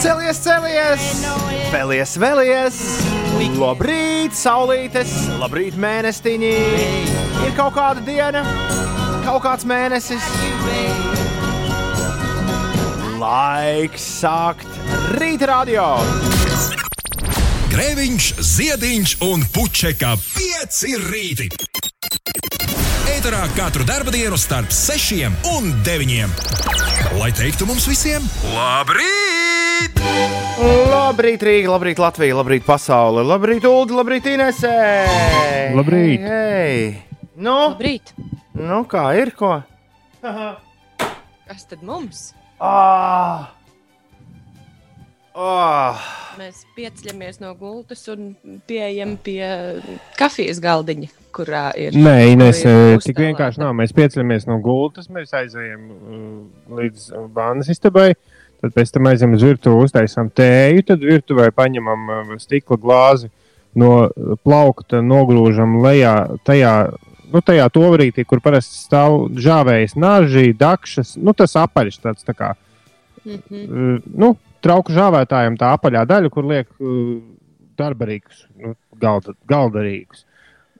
Celies, celies! Vēlies, vēlies! Labrīt, saulītes! Labrīt, mēnestiņi! Ir kaut kāda diena, kaut kāds mēnesis. Laiks sākt rīta radio! Grēviņš, Ziediņš un Puķeka 5 rīti. Eterā katru dienu starp 6 un 9. Lai teiktu mums visiem, labrīt! Labrīt, Rīga, labrīt, Latvija, labrīt, pasaule, labrīt, Ulu, labrīt, Inesē! Labrīt. Hei! Nu, Labrīt! nu, kā ir ko? Kas tad mums? Ah! Ah! Mēs pieceļamies no gultas un pieejam pie kafijas galdiņa, kurā ir. Nē, Ines, eh, tik vienkārši nav. Mēs pieceļamies no gultas, mēs aizējām uh, līdz vānas istabai. Tad pēc tam aizējām uz virtuvi, uztaisām tēju, tad virtuvē paņemam stikla glāzi no plaukta, nogrūžam lejā tajā. Nu, tajā tovrītī, kur parasti stāv žāvējas naži, dakšas, nu, tas apaļš tāds tā kā, Mhm. uh, nu, trauku žāvētājiem tā apaļā daļa, kur liek darbarīgus, nu, galda, galdarīgus.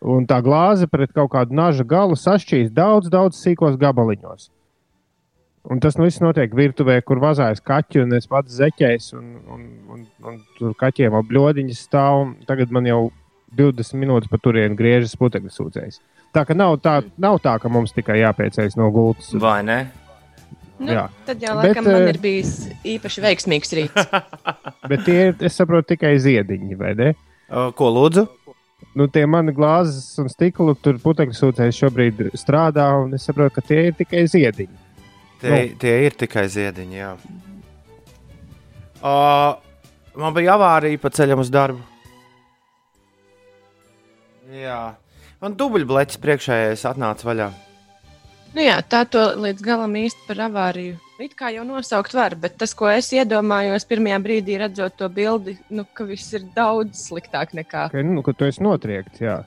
Un tā glāze pret kaut kādu naža galu sašķīs daudz, daudz sīkos gabaliņos. Un tas nu, viss notiek virtuvē, kur vazājas kaķi un es pats zeķēs. Un, un, un, un tur kaķiem ap bludiņas stāv. Tagad man jau 20 minūtes pa turienu griežas putekļu sūdzējs. Tā ka nav tā, nav tā, ka mums tikai jāpieceļas no gultas. Vai ne? Nu, Jā. tad jau Bet, laikam man eh, ir bijis īpaši veiksmīgs rīts. Bet tie ir, es saprotu, tikai ziediņi, vai ne? Ko lūdzu? Nu, tie mani glāzes un stiklu tur putekļu sūdzējs šobrīd strādā, un es saprotu, ka tie ir tikai ziediņi. Tie, tie ir tikai ziediņi. Jā. Uh, man bija avārija pa ceļam uz darbu. Jā. Man dubļbleķis priekšējais atnāca vaļā. Nu jā, tā to līdz galam īsti par avāriju. It kā jau nosaukt var, bet tas, ko es iedomājos pirmajā brīdī, redzot to bildi, nu, ka viss ir daudz sliktāk nekā. Ka, nu, ka tu esi notriekts, jā.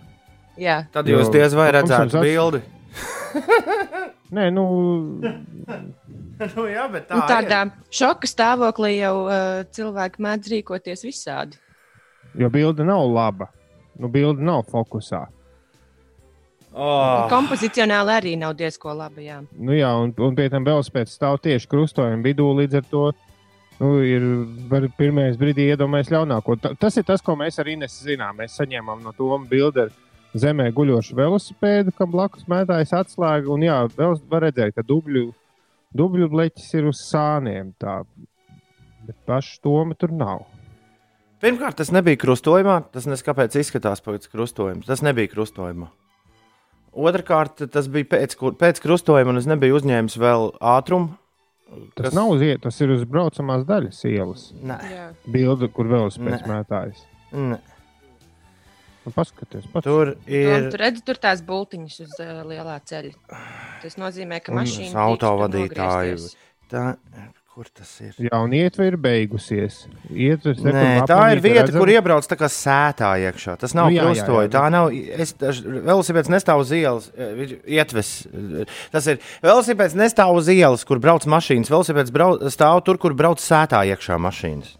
Jā, Tad Jo, jūs diez vai redzētu jums bildi. Nē, nu, nu, jā, bet tā nu, tādā šoka stāvoklī jau uh, cilvēki mēdz rīkoties visādi. jo bilde nav laba. Nu, bilde nav fokusā. Oh. Kompozicionāli arī nav diezko labi. Jā. Nu, jā, un, un pie tam velospēds stāv tieši krustojuma vidū. Līdz ar to nu, ir var pirmais brīdī iedomājies ļaunāko. Ta, tas ir tas, ko mēs arī nezinām. Mēs saņēmām no Toma bildi ar zemē guļošu velosipēdu, kam blakus mētājas atslēga. Un jā, vēl var redzēt, ka dubļu, dubļu bleķis ir uz sāniem. Tā. Bet pašu Toma tur nav. Pirmkārt, tas nebija krustojumā. Tas neskapēc izskatās pēc krustojuma. Tas nebija krustojumā. Otrakārt, tas bija pēc, kur- pēc krustojuma, un es nebiju uzņēmis vēl ātrumu. Tas Kas? nav uz ielas, tas ir uz braucamās daļas ielas. Nē. Bilde, kur velosipēds Nē. mētājas. nē. Nu, paskaties, pats. tur Ir... ir Tur redz, tur tās bultiņas uz uh, lielā ceļa. Tas nozīmē, ka mašīna autovadītāju. nogriezties. tā. Kur tas ir? Jā, un ietve ir beigusies. Ietve, Nē, tā ir vieta, kur iebrauc tā kā sētā iekšā. Tas nav Nu, krustoja. Tā nav. Es, velosipēds nestāv uz ielas. viņš Ietves. eh, Tas ir velosipēds nestāv uz ielas, kur brauc mašīnas. Velosipēds brauc, stāv tur, kur brauc sētā iekšā mašīnas.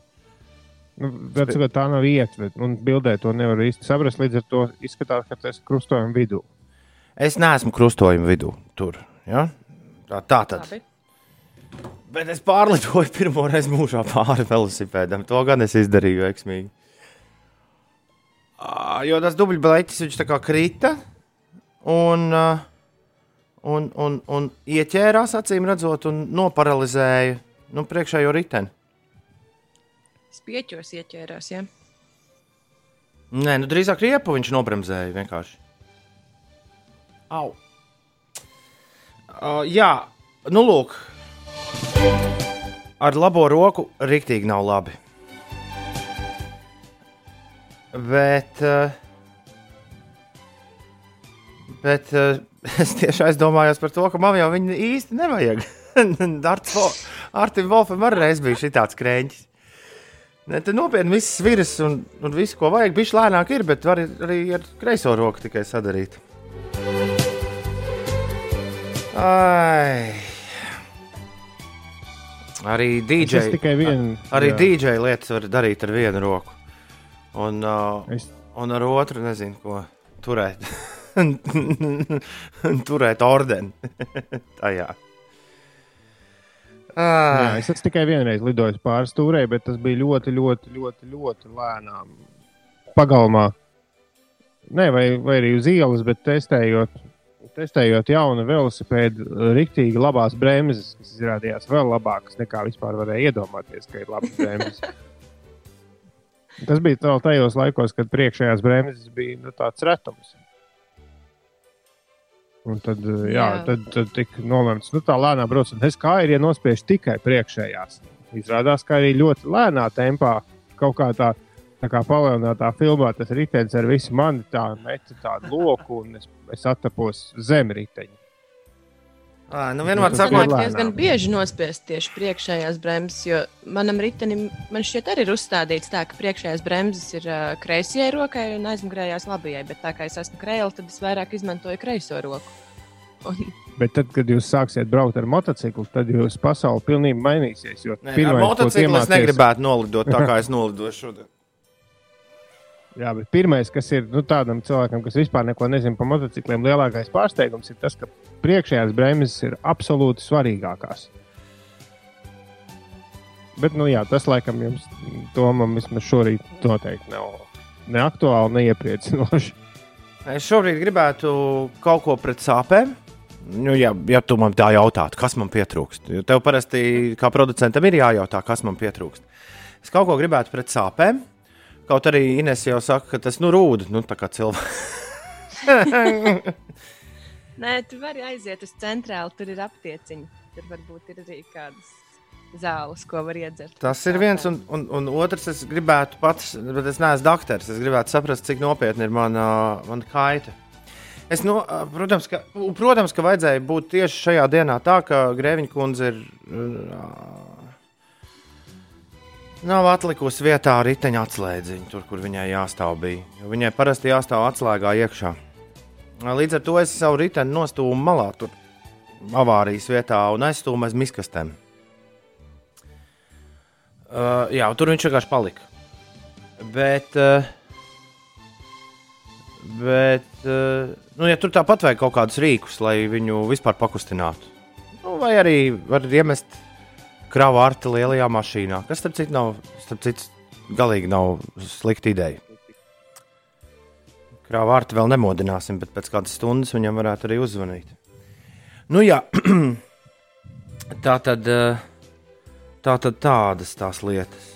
Nu, bet, sakat, tā nav ietve. Un bildē to nevar īsti saprast. Līdz ar to izskatās, ka tas ir krustojuma vidū. Es neesmu krustojuma vidū. Tur. Ja? Tā, tā tad. Labi. Bet es pārlidoju pirmo reizi mūžā pāri velosipēdam. To gan es izdarīju veiksmīgi. Ā, Jo tas dubļbleķis viņš tā kā krita un, un, un, un ieķērās acīm redzot un noparalizēja nu, priekšējo riteni. Spieķos ieķērās. Ja? Nē, nu drīzāk riepu viņš nobremzēja vienkārši. Au! Uh, jā, nu lūk. Ar labo roku rīktīgi nav labi. Bet. Uh, bet uh, es tieši aizdomājos par to, ka man jau viņa īsti nevajag. Artiņš Volfam arī reiz bija šī tāds krēķis. Ne, te nopietni viss virs un, un viss, ko vajag, bija lēnāk, ir, bet var arī ar kreiso roku tikai sadarīt. Ai. Arī DJ, viena. arī jā. DJ lietas var darīt ar vienu roku. Un, uh, Es- un ar otru nezinu, ko turēt. turēt ordeni tajā. Jā, Ah, es esmu tikai vienreiz lidojis pāri stūrei, bet tas bija ļoti, ļoti, ļoti, ļoti lēnām. Pagalmā. Nē, vai, vai arī uz ielas, bet testējot, testējot jaunu velosipēdu, rīktīgi labās bremzes, kas izrādījās vēl labākas nekā vispār varēja iedomāties, ka ir labas bremzes. Tas bija vēl tajos laikos, kad priekšējās bremzes bija nu, tāds retums. Un tad, jā, jā. Tad, tad tika nolemts, nu, tā lēnām braucot. Es kā ir, ja nospiež tikai priekšējās. Izrādās, ka arī ļoti lēnā tempā kaut kā tā, tā kā palielinātā filmā tas ritenis ar visu mani tā meta tādu loku, un es, es attapos zem riteņa. Ā, nu vienmēr sakot, ir Sanāk lēnām. diezgan bieži nospiest tieši priekšējās bremzes, jo manam ritenim man šķiet arī ir uzstādīts tā, ka priekšējās bremzes ir uh, kreisajai rokai un aizmugurējās labajai, bet tā kā es esmu krēla, tad es vairāk izmantoju kreiso roku. Un, Bet tad, kad jūs sāksiet braukt ar motociklu, tad jūsu pasaule pilnīgi mainīsies. Jo Nē, ar pirmais, ko motociklu es negribētu nolidot tā, kā es nolidoju šodien. Jā, bet pirmais, kas ir nu, tādam cilvēkam, kas vispār neko nezina par motocikliem, lielākais pārsteigums ir tas, ka priekšējās bremzes ir absolūti svarīgākās. Bet, nu, jā, tas laikam jums, Tomam, vismaz šorīt noteikti nav ne aktuāli, ne iepriecinoši. Es šobrīd gribētu kaut ko pret sāpēm. Nu, ja, ja tu man tā jautātu, kas man pietrūkst, jo tev parasti kā producentam ir jājautā, kas man pietrūkst. Es kaut ko gribētu pret sāpēm. Kaut arī Ines jau saka, ka tas nu rūda, nu tā kā cilvēks. nē, tu vari aiziet uz centrālu, tur ir aptieciņi. Tur varbūt ir arī kādas zāles, ko var iedzert. Tas ir viens, un, un, un otrs, es gribētu pats, bet es neesmu doktors. Es gribētu saprast, cik nopietni ir mana, mana kaita. Es, no, protams, ka, protams, ka vajadzēja būt tieši šajā dienā tā, ka Grēviņa kundze ir. ā, Nav atlikusi vietā riteņa atslēdziņa, tur, kur viņai jāstāv. Bija, jo viņai parasti jāstāv atslēgā iekšā. Līdz ar to es savu riteni nostūmu malā, tur avārijas vietā un aizstūmu aiz miskastēm. Uh, jā, tur viņš vienkārši palika. Bet, uh, bet uh, nu, ja tur tāpat vajag kaut kādus rīkus, lai viņu vispār pakustinātu. Nu, vai arī var iemest kravu arti lielajā mašīnā, kas, starp citu, nav, starp citu, galīgi nav slikta ideja. Kravu arti vēl nemodināsim, bet pēc kādas stundas viņam varētu arī uzzvanīt. Nu, jā, tā tad. Uh, Tā tad tādas tās lietas.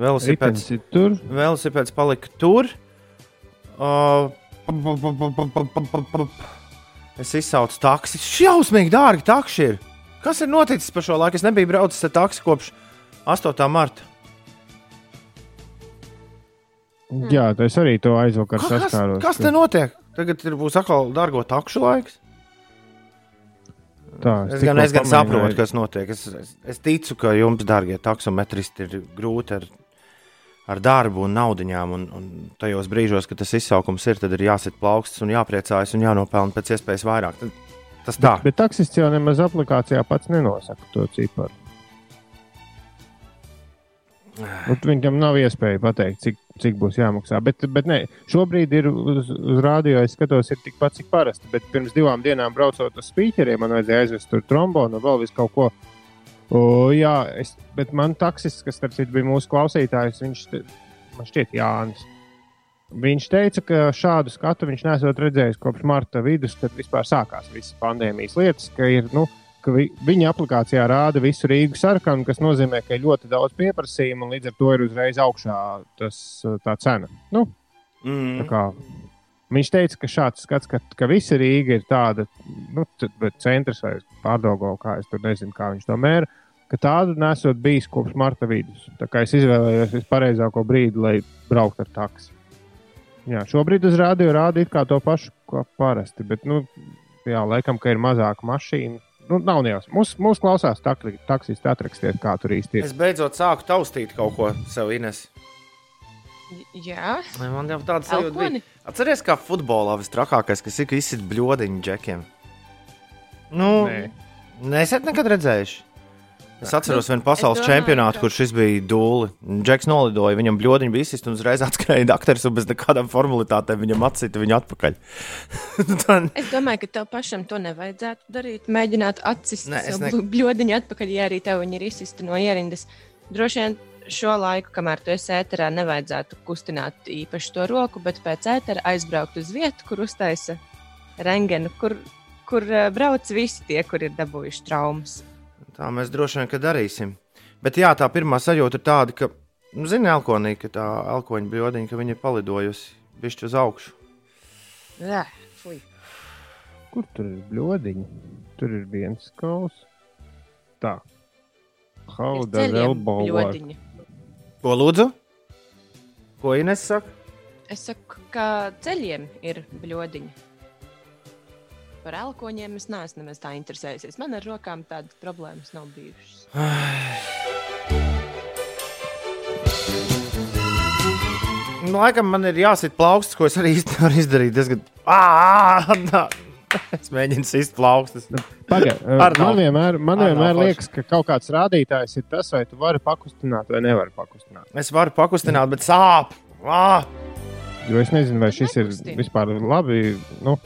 Velosipēds, ir tur. velosipēds palika tur. Uh, es izsaucu taksi. Šausmīgi dārgi taksi ir. Kas ir noticis par šo laiku? Es nebiju braucis ar taksi kopš 8. marta. Jā, tas arī to aizvakar Kas, saskāros. kas te notiek? Tagad ir, būs atkal dārgo takšu laiks. Tā, Es gan, es gan saprotu, kas notiek. Es, es, es ticu, ka jums, darbie taksometristi, ir grūti ar, ar darbu un naudiņām. Un, un tajos brīžos, kad tas izsaukums ir, tad ir jāsit plaukstas un jāpriecājas un jānopelna pēc iespējas vairāk. Tad, tas tā. Bet, bet taksists jau nemaz aplikācijā pats nenosaka to ciparu. Nu, Viņam nav iespēja pateikt, cik, cik būs jāmaksā. Bet, bet ne, šobrīd ir uz, uz rādio, es skatos, ir tikpat cik parasti. Bet pirms divām dienām braucot uz spīķeriem, man vajadzēja aizvest tur trombonu un vēl visu kaut ko. O, jā, es, bet man taksists, kas starp citu bija mūsu klausītājs, viņš man šķiet Jānis. Viņš teica, ka šādu skatu viņš nesot redzējis kopš marta vidus, kad vispār sākās visas pandēmijas lietas, ka, ir, nu, ka vi, viņa aplikācijā rāda visu Rīgu sarkanu, kas nozīmē, ka ir ļoti daudz pieprasījumu un līdz ar to ir uzreiz augšā tas, tā cena. Nu, tā Mm. kā, viņš teica, ka šāds skats, ka, ka visa Rīga ir tāda, nu, centrs vai pārdogo, kā es tur nezinu, kā viņš to mēra. Ka tādu nesot bijis kopš marta vidus. Tā kā es izvēlējos vispareizāko brīdi, lai brauktu ar taksi. Jā, šobrīd uz rādio rāda it kā to pašu, kā parasti. Bet, nu, jā, laikam, ka ir mazāk mašīnu. Nu, nav jau. Mūsu mūs klausās taksisti atrakstiet, kā tur īsti ir. Es beidzot sāku taustīt kaut ko sev, Ines. Jā, Man jau tāda sajūta bija. Atceries, kā futbolā visstrakākais, kas ir, ka izsit bļodiņu džekiem. Nu, Nē. Nesat nekad redzējuši. Es atceros vienu pasaules Es domāju, čempionātu, ka- kur šis bija dūli. Džeks nolidoja, viņam bļodiņa bija izsist un uzreiz atskrēja dakteris un bez nekādām formalitātēm viņam atsita viņu atpakaļ. Tā- Es domāju, ka tev pašam to nevajadzētu darīt. Mēģināt atsist ne- bļu- bļodiņu atpakaļ, ja arī tev viņi ir izsisti no ierindas. Droši vien šo laiku, kamēr tu esi ēterā, nevajadzētu kustināt īpaši to roku, bet pēc ētera aizbraukt uz vietu, kur uztaisa rengenu, kur, kur eh, brauc visi tie, kur ir dabūjuši traumas. Tā mēs droši vien ka darīsim. Bet jā, tā pirmā sajūta ir tāda, ka, nu, zini, elkonī, ka tā elkoņa bļodiņa, ka viņa ir palidojusi bišķi uz augšu. Ē, fui. Kur tur ir bļodiņi? Tur ir viens kauls. Tā. Elbow work? bļodiņi. Ko lūdzu? Ko Ines saka? Es saku, ka ceļiem ir bļodiņi. Par elkoņiem es neesmu nemaz tā interesējusies. Man ar rokām tādas problēmas nav bijušas. Nu, laikam man ir jāsit plaukstas, ko es arī īsti nevaru izdarīt. Diezgan... Ā, nā. Es mēģinu sist plaukstas. Nav- man vienmēr, man vienmēr liekas, ka kaut kāds rādītājs ir tas, vai tu vari pakustināt vai nevari pakustināt. Es varu pakustināt, bet sāp. Ā! Jo es nezinu, vai šis ir vispār labi. Nu,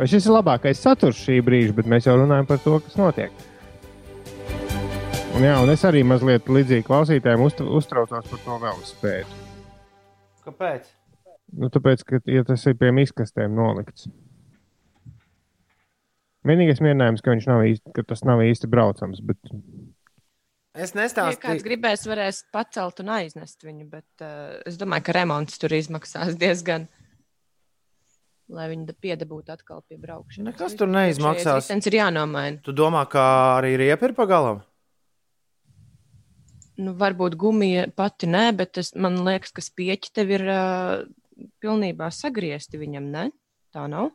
vai šis ir labākais saturs šī brīža, bet mēs jau runājam par to, kas notiek. Un, jā, un es arī mazliet līdzīgi klausītājiem uztra, uztraucos par to velospēdu. Kāpēc? Nu, tāpēc, ka ja tas ir pie miskastēm nolikts. Vienīgais mierinājums, ka, viņš nav īsti, ka tas nav īsti braucams. Bet... Es Ja kāds gribēs, varēs pacelt un aiznest viņu, bet uh, es domāju, ka remonts tur izmaksās diezgan. Lai viņi da- piedabūtu atkal pie braukšanas. Nekas tur neizmaksās. Tas ir jānomaina. Tu domā, ka arī riepa ir pagalam? Nu, varbūt gumija pati nē, bet es, man liekas, ka spieķi tev ir uh, pilnībā sagriezti viņam, ne? Tā nav.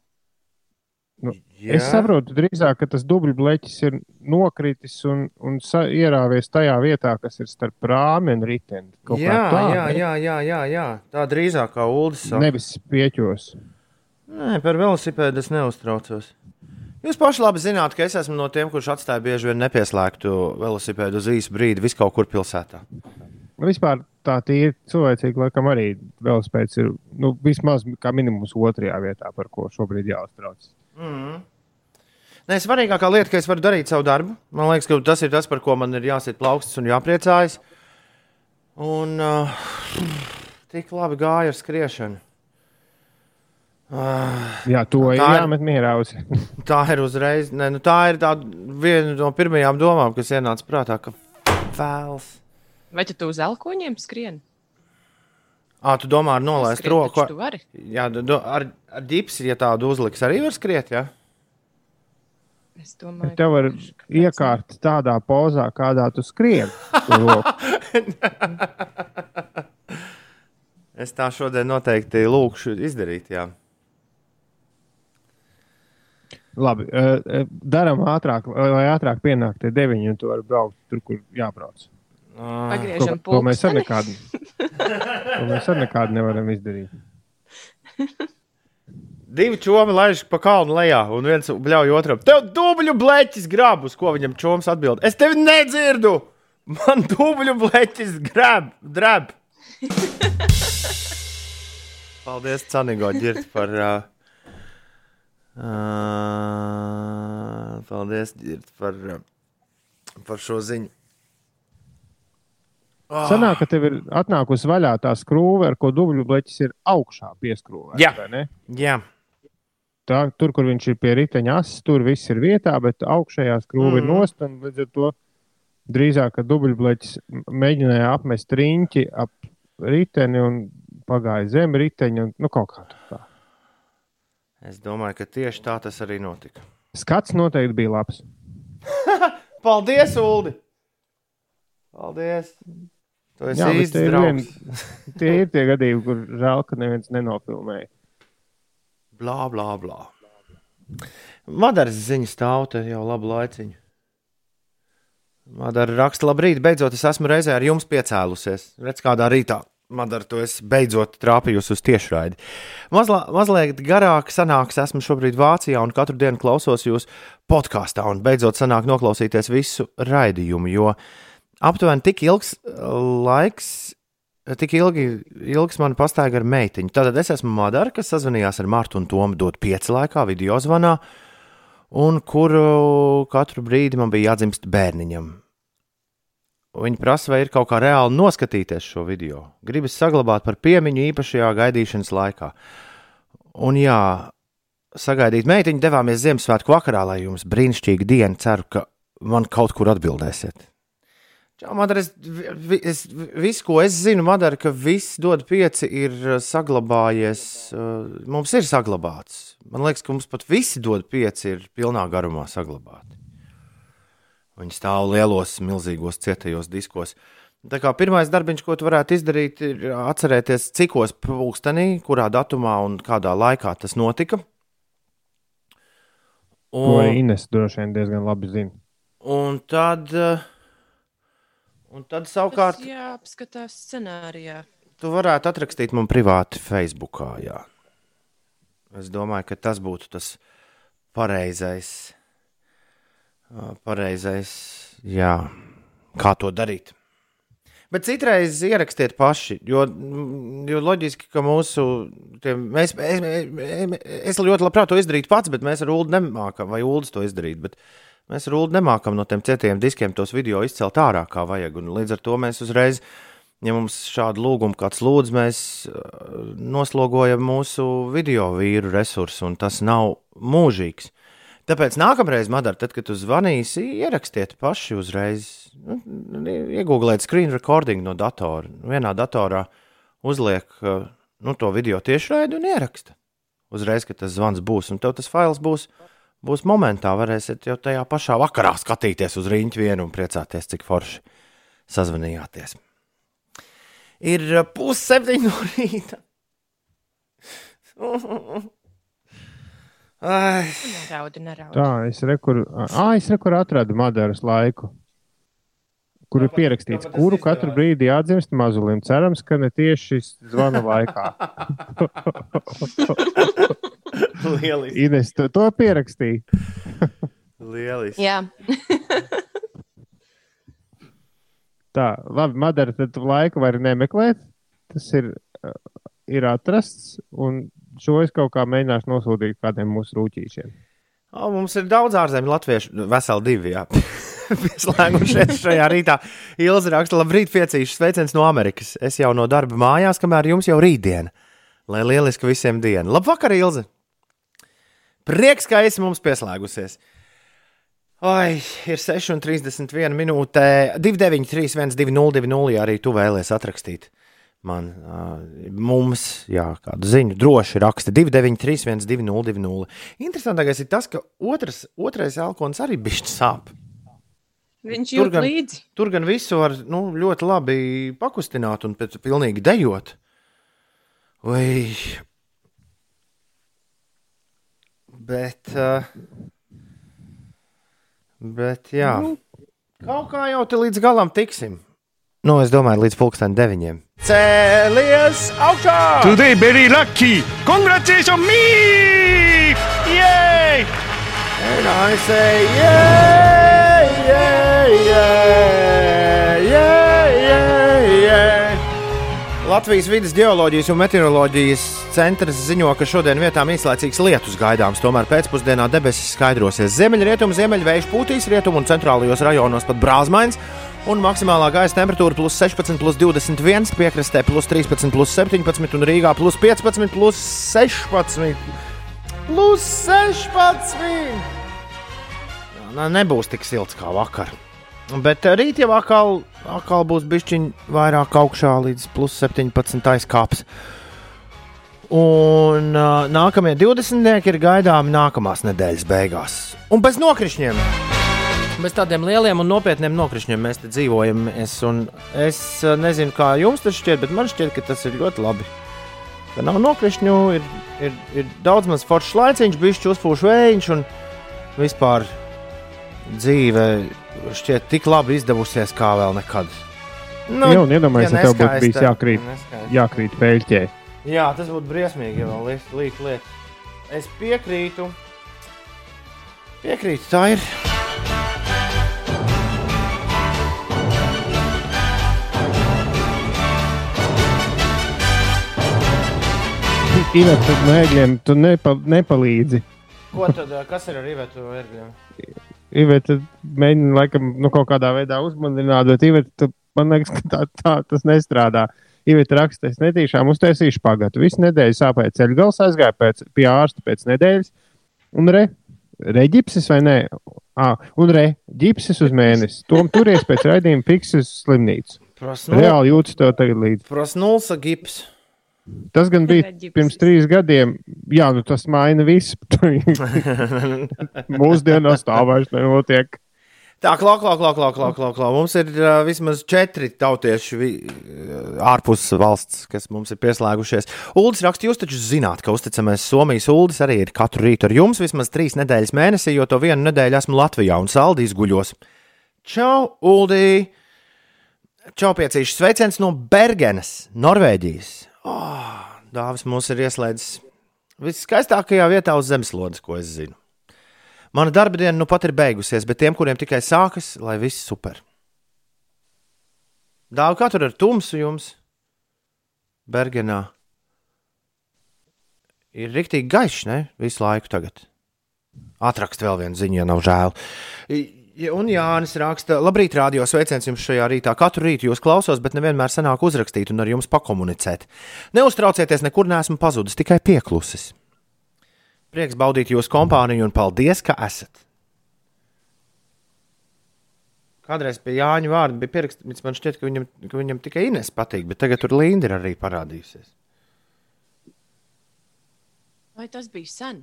Jā. Es saprotu, drīzāk, ka tas dubļbleķis ir nokritis un, un ierāvies tajā vietā, kas ir starp rāmi un riteni. Kaut kā Jā, tā, jā, jā, jā, jā, jā. Tā drīzāk kā saka. Nevis pieķos. Nē, par velosipēdu es neuztraucos. Jūs paši labi zināt, ka es esmu no tiem, kurš atstāja bieži vien nepieslēgtu velosipēdu uz īsu brīdi, vis kaut kur pilsētā. Nu, Vispār tā ir cilvēcīgi, laikam arī velospēds ir nu, vismaz kā minimums otrajā vietā, par ko šobrīd jāuztraucas. Mm. Nē, svarīgākā lieta, ka es varu darīt savu darbu. Man liekas, ka tas ir tas, par ko man ir jāsit plaukstas un jāpriecājas. Un uh, tik labi gāja ar skriešanu. Uh, Jā, to Tā ir jāmet mierā. Tā ir uzreiz. Ne, nu, tā ir tā viena no pirmajām domām, kas ienāca prātā, ka vēls. Vai tu, uz elkoņiem skrien? Ah, tu domā, ar nolaist Skriet roku? Jā, du- ar, ar ģipsi, ja tādu uzliks, arī var skriet. Ja? Es domāju, Tev var iekārt tādā pozā, kādā tu skrien. to roku. Es tā šodien noteikti lūkšu izdarīt. Jā. Labi, uh, darām ātrāk, lai ātrāk pienāktu tie deviņi, un tu vari braukt tur, kur jābrauc. Ah, Pagriežam To, to mēs ar nekādu, to mēs ar nekādu nevaram izdarīt. Divi čomi laiž pa kalnu lejā, un viens bļauj otram. Tev dubļu bleķis grab, uz ko viņam čoms atbild. Es tevi nedzirdu! Man dubļu bleķis grab, drab! Paldies, Canigo, ģirt par. Uh, uh, paldies, par, par šo ziņu. Oh, Sanāk, ka tev ir atnākusi vaļā tā skrūve, ar ko dubļu bleķis ir augšā pieskrūvēts. Jā. vai ne? jā, Tā, tur, kur viņš ir pie riteņa asas, tur viss ir vietā, bet augšējā skrūve mm. ir nost. Līdz ar to drīzāk, ka dubļbleķis mēģināja apmest riņķi ap riteni un pagāja zem riteņa. Un, nu, kaut kā tā. Es domāju, ka tieši tā tas arī notika. Skats noteikti bija labs. Paldies, Ulu! Paldies! Tu esi Jā, īsts tie ir, vien, draugs. tie ir tie gadījumi, kur žēl, ka neviens nenofilmēja. Blā, blā, blā. Madaras ziņa stāv te jau labu laiciņu. Madara raksta, labrīt, beidzot es esmu reizē ar jums piecēlusies. Redz, kādā rītā Madara, tu esi beidzot trāpījusi uz tiešraidi. Mazlā, mazliet garāk sanāks, esmu šobrīd Vācijā un katru dienu klausos jūs podkāstā un beidzot sanāk noklausīties visu raidījumu, jo aptuveni tik ilgs uh, laiks, tik ilgi, ilgs man pastāja ar meitiņu. Tātad es esmu Madara, kas sazvanījās ar Martu un Tomu dot pieci laikā video zvanā, un kuru katru brīdi man bija jādzimst bērniņam. Viņi prasa, vai ir kaut kā reāli noskatīties šo video. Gribas saglabāt par piemiņu īpašajā gaidīšanas laikā. Un jā, sagaidīt meitiņu devāmies Ziemassvētku vakarā, lai jums brīnišķīga diena. Ceru, ka man kaut kur atbildēsiet. Čau, Madara, es, es, viss, ko es zinu, Madara, ka viss dod pieci ir uh, saglabājies. uh, Mums ir saglabāts. Man liekas, ka mums pat visi dod pieci ir pilnā garumā saglabāti. Viņi stāv lielos, milzīgos, cietajos diskos. Tā kā pirmais darbiņš, ko tu varētu izdarīt, ir atcerēties, cikos pulkstenī, kurā datumā un kādā laikā tas notika. To arī Ines droši vien diezgan labi zina. un tad, un tad savukārt, Tas jāapskatās scenārijā. tu varētu atrakstīt man privāti Facebook. Jā. Es domāju, ka tas būtu tas pareizais, pareizais jā, kā to darīt. Bet citreiz ierakstiet paši, jo, jo loģiski, ka mūsu. Tie, mēs, es, es ļoti labprāt to izdarītu pats, bet mēs ar Ulu nemākam, vai Ulas to izdarīt. Bet mēs ar Ulu nemākam no tiem cietiem diskiem tos video izcelt ārā, kā vajag. Un līdz ar to mēs uzreiz, ja mums šādu lūgumu kāds lūdz, mēs noslogojam mūsu video vīru resursu, un tas nav mūžīgs. Tāpēc nākamreiz, Madara, tad, kad tu zvanīsi, ierakstiet paši uzreiz. Nu, Iegūliet screen recording no datora. Vienā datorā uzliek uh, nu, to video tiešraidi un ieraksta. Uzreiz, kad tas zvans būs, un tev tas fails būs, būs momentā. Varēsiet jau tajā pašā vakarā skatīties uz rīņķi vienu un priecāties, cik forši sazvanījāties. Ir uh, pusseptiņi no rīta. Ai. Neraudi, neraudi. Tā, es rekur, ah, es rekur atradu Madaras laiku, kur ir pierakstīts, kuru katru brīdi jādzimst mazulim. Cerams, ka ne tieši zvana laikā. Lieliski. Ines, to, to pierakstīja. Lieliski. Jā, Tā, labi, Madara, tad tu laiku vari nemeklēt. Tas ir, ir atrasts, un šo es kaut kā mēģināšu nosūtīt kādiem mūsu rūtīšiem. O, mums ir daudz ārzemju latviešu, nu, veseli divi. Pieslēgušies šajā rītā. Ilza raksta, labrīt, piecīši sveiciens no Amerikas. Es jau no darba mājās, kamēr jums jau rītdiena. Lai lieliski visiem diena. Labvakar, Ilza! Prieks, ka esi mums pieslēgusies. Oi, ir 6,31 minūte, 293, 1202, ja arī tu vēlēsies atrakstīt man, uh, mums, jā, kādu ziņu, droši raksta 293, 1202. Interesantākais ir tas, ka otrs, otrais elkons arī bišķi sāp. viņš Tur gan- līdzi. Tur gan visu var nu, ļoti labi pakustināt un pēc tam pilnīgi dejot. Vai... Bet, uh, bet, jā, kaut kā jau te līdz galam tiksim. Nu, es domāju, līdz pulksten deviņiem. Cēlies augšā! Today very lucky. Congratulations me! Yay! And I say, yeah, yeah, yeah, yeah, yeah, yeah. Latvijas vidas geoloģijas un meteoroloģijas centrs ziņo, ka šodien vietām īslaicīgs lietus gaidāms. Tomēr pēcpusdienā debesis skaidrosies. Ziemeļrietumu, ziemeļvējš pūtīs, rietumu un centrālajos rajonos pat brāzmains. Un maksimālā gaisa temperatūra plus 16, plus 21, piekrastē plus 13, plus 17 un Rīgā plus 15, plus 16. Plus 16! Jā, nē, nebūs tik silts kā vakar. Bet eh, rīt jau atkal, atkal būs bišķiņ vairāk augšā līdz plus 17 aizkāps. Un uh, nākamie 20 ir gaidāmi nākamās nedēļas beigās. Un bez nokrišņiem. Bez tādiem lieliem un nopietniem nokrišņiem mēs te dzīvojam. Es, es eh, nezinu, kā jums tas šķiet, bet man šķiet, ka tas ir ļoti labi. Ka nav nokrišņu, ir, ir, ir daudz maz foršs laiciņš, bišķi uzpūš vējiņš un vispār dzīve šķiet tik labi izdevusies kā vēl nekad. Nu, Jā, un iedomājieties, ja tev būtu bijis jākrīt. Jākrīt peļķē. Jā, tas būtu briesmīgi, ja vēl liek lietas. Es piekrītu. Piekrītu, tā ir. Iveta, no ēgļiem tu nepa, nepalīdzi. Ko tad, ā, kas ir ar Ivetu ērgļiem? Iveta mēģina laikam nu, kaut kādā veidā uzmundrināt, bet Iveta, tu, man liekas, ka tā, tā tas nestrādā. Iveta raksta, es netīšām uztaisīšu pagatu. Visu nedēļu sāpēja ceļgals, aizgāja pēc, pie ārsta pēc nedēļas. Un re, re ģipsis vai nē? À, un re, ģipsis uz mēnesi. Tom turies pēc raidījuma fiks uz slimnīcu. Prasnul, Reāli jūtas to tagad līdzi. prasnulsa gips. Tas gan bija pirms trīs gadiem. Jā, nu tas maina visu. Mūsdienās tā vairs nenotiek. Tā, klāk, klāk, klāk, klāk, klāk, klāk, klāk. Mums ir uh, vismaz četri tautieši vi, uh, ārpus valsts, kas mums ir pieslēgušies. Uldis raksta, jūs taču zināt, ka uzticamais Somijas Uldis arī ir katru rītu ar jums vismaz trīs nedēļas mēnesī, jo to vienu nedēļu esmu Latvijā un saldīs guļos. Čau, Uldi! Čau, piecīši sveiciens no Bergenes, Norvēģijas. Oh, Dāvis mūs ir ieslēdzis viskaistākajā vietā uz zemeslodes, ko es zinu. Mana darba diena nu pat ir beigusies, bet tiem, kuriem tikai sākas, lai viss super. Dāvā, kā tur ir tumsu jums? Bergenā. Ir rīktīgi gaišs, ne? Visu laiku tagad. Atrakst vēl vienu ziņu, ja nav žēl. Ja- Un Jānis raksta, labrīt, rādio sveiciens jums šajā rītā. Katru rītu jūs klausos, bet nevienmēr sanāk uzrakstīt un ar jums pakomunicēt. Neuztraucieties, nekur neesmu pazudis, tikai pieklusis. Prieks baudīt jūsu kompāniju un paldies, ka esat. Kādreiz pie Jāņa vārda bija pierakstīts, man šķiet, ka viņam, ka viņam tikai Ines patīk, bet tagad tur Linda ir arī parādījusies. Vai tas bija sen?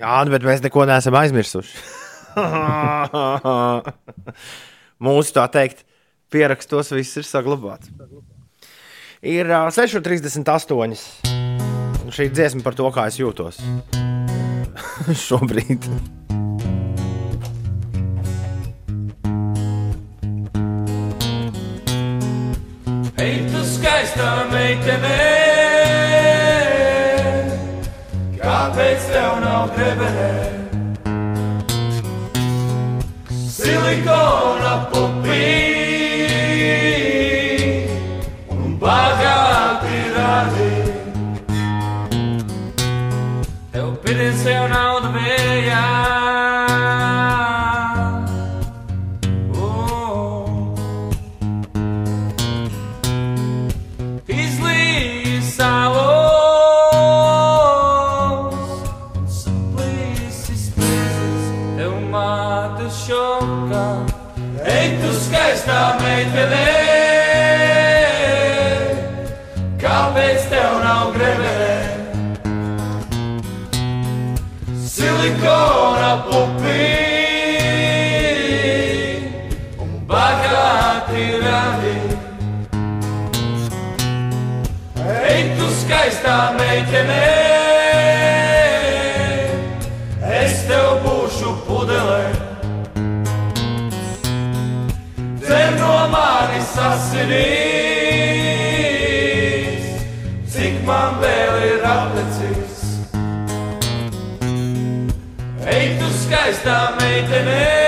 Jā, nu, bet mēs neko neesam aizmirsuši. Mūsu tā teikt, pierakstos viss ir saglabāts. Ir ā, 6,38. Un Šī dziesma par to, kā es jūtos šobrīd. Ej, tu skaistā meitene, kāpēc tev nav Billy gonna put me meitene, es tev būšu pudelē. Dzer no manis asinīs, cik man vēl ir atlicis. Ej, tu skaistā meitene,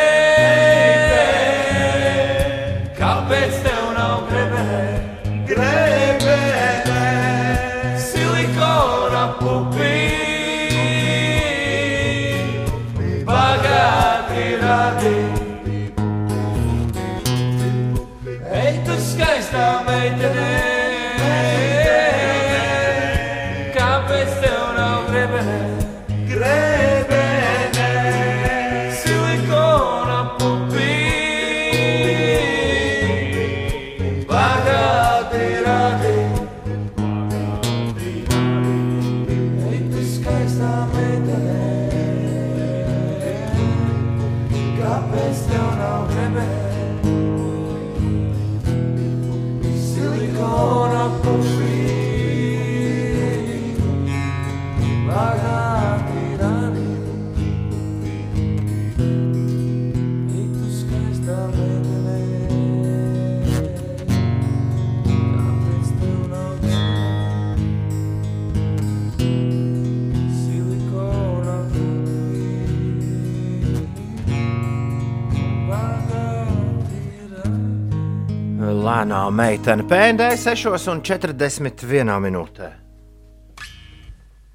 meitene PND 6,41 minūtē.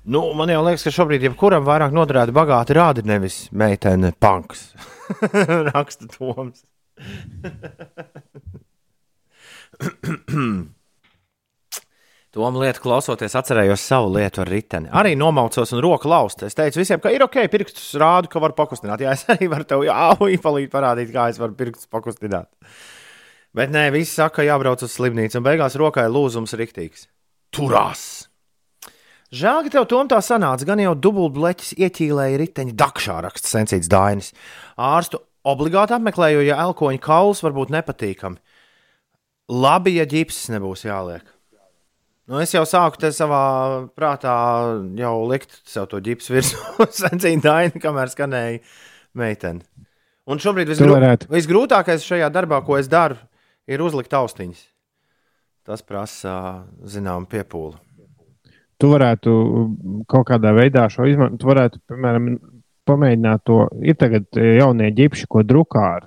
Nu, man jau liekas, ka šobrīd jebkuram vairāk noderētu bagāti rādi, nevis meitene punks. Raksta Toms. Tomu lietu klausoties, atcerējos savu lietu ar riteni. Arī nomaucos un roku laust. Es teicu visiem, ka ir ok, pirkstus rādu, ka var pakustināt. Jā, es arī varu tev jāuipalīt parādīt, kā es varu pirkstus pakustināt. Bet nē, visi saka, jābrauc uz slimnīcu, un beigās rokai lūzums riktīgs. Turās! Žēl, ka tev tom tā sanāca, gan jau dubultbleķis ieķīlēja riteņa dakšā, raksta Sensīts Dainis. Ārstu obligāti apmeklēju, ja elkoņa kauls var būt nepatīkami. Labi, ja ģipsis nebūs jāliek. Nu, es jau sāku te savā prātā jau likt sev to ģipsu virsū, Sensīta Daina, kamēr skanēja meitene. Un šobrīd visgrū... visgrūtākais šajā darbā, ko es daru, ir uzlikt austiņas. Tas prasa zināmu piepūli. Tu varētu kaut kādā veidā šo izmantot. Tu varētu, piemēram, pamēģināt to. Ir tagad eh, jaunie ģipši, ko drukā ar,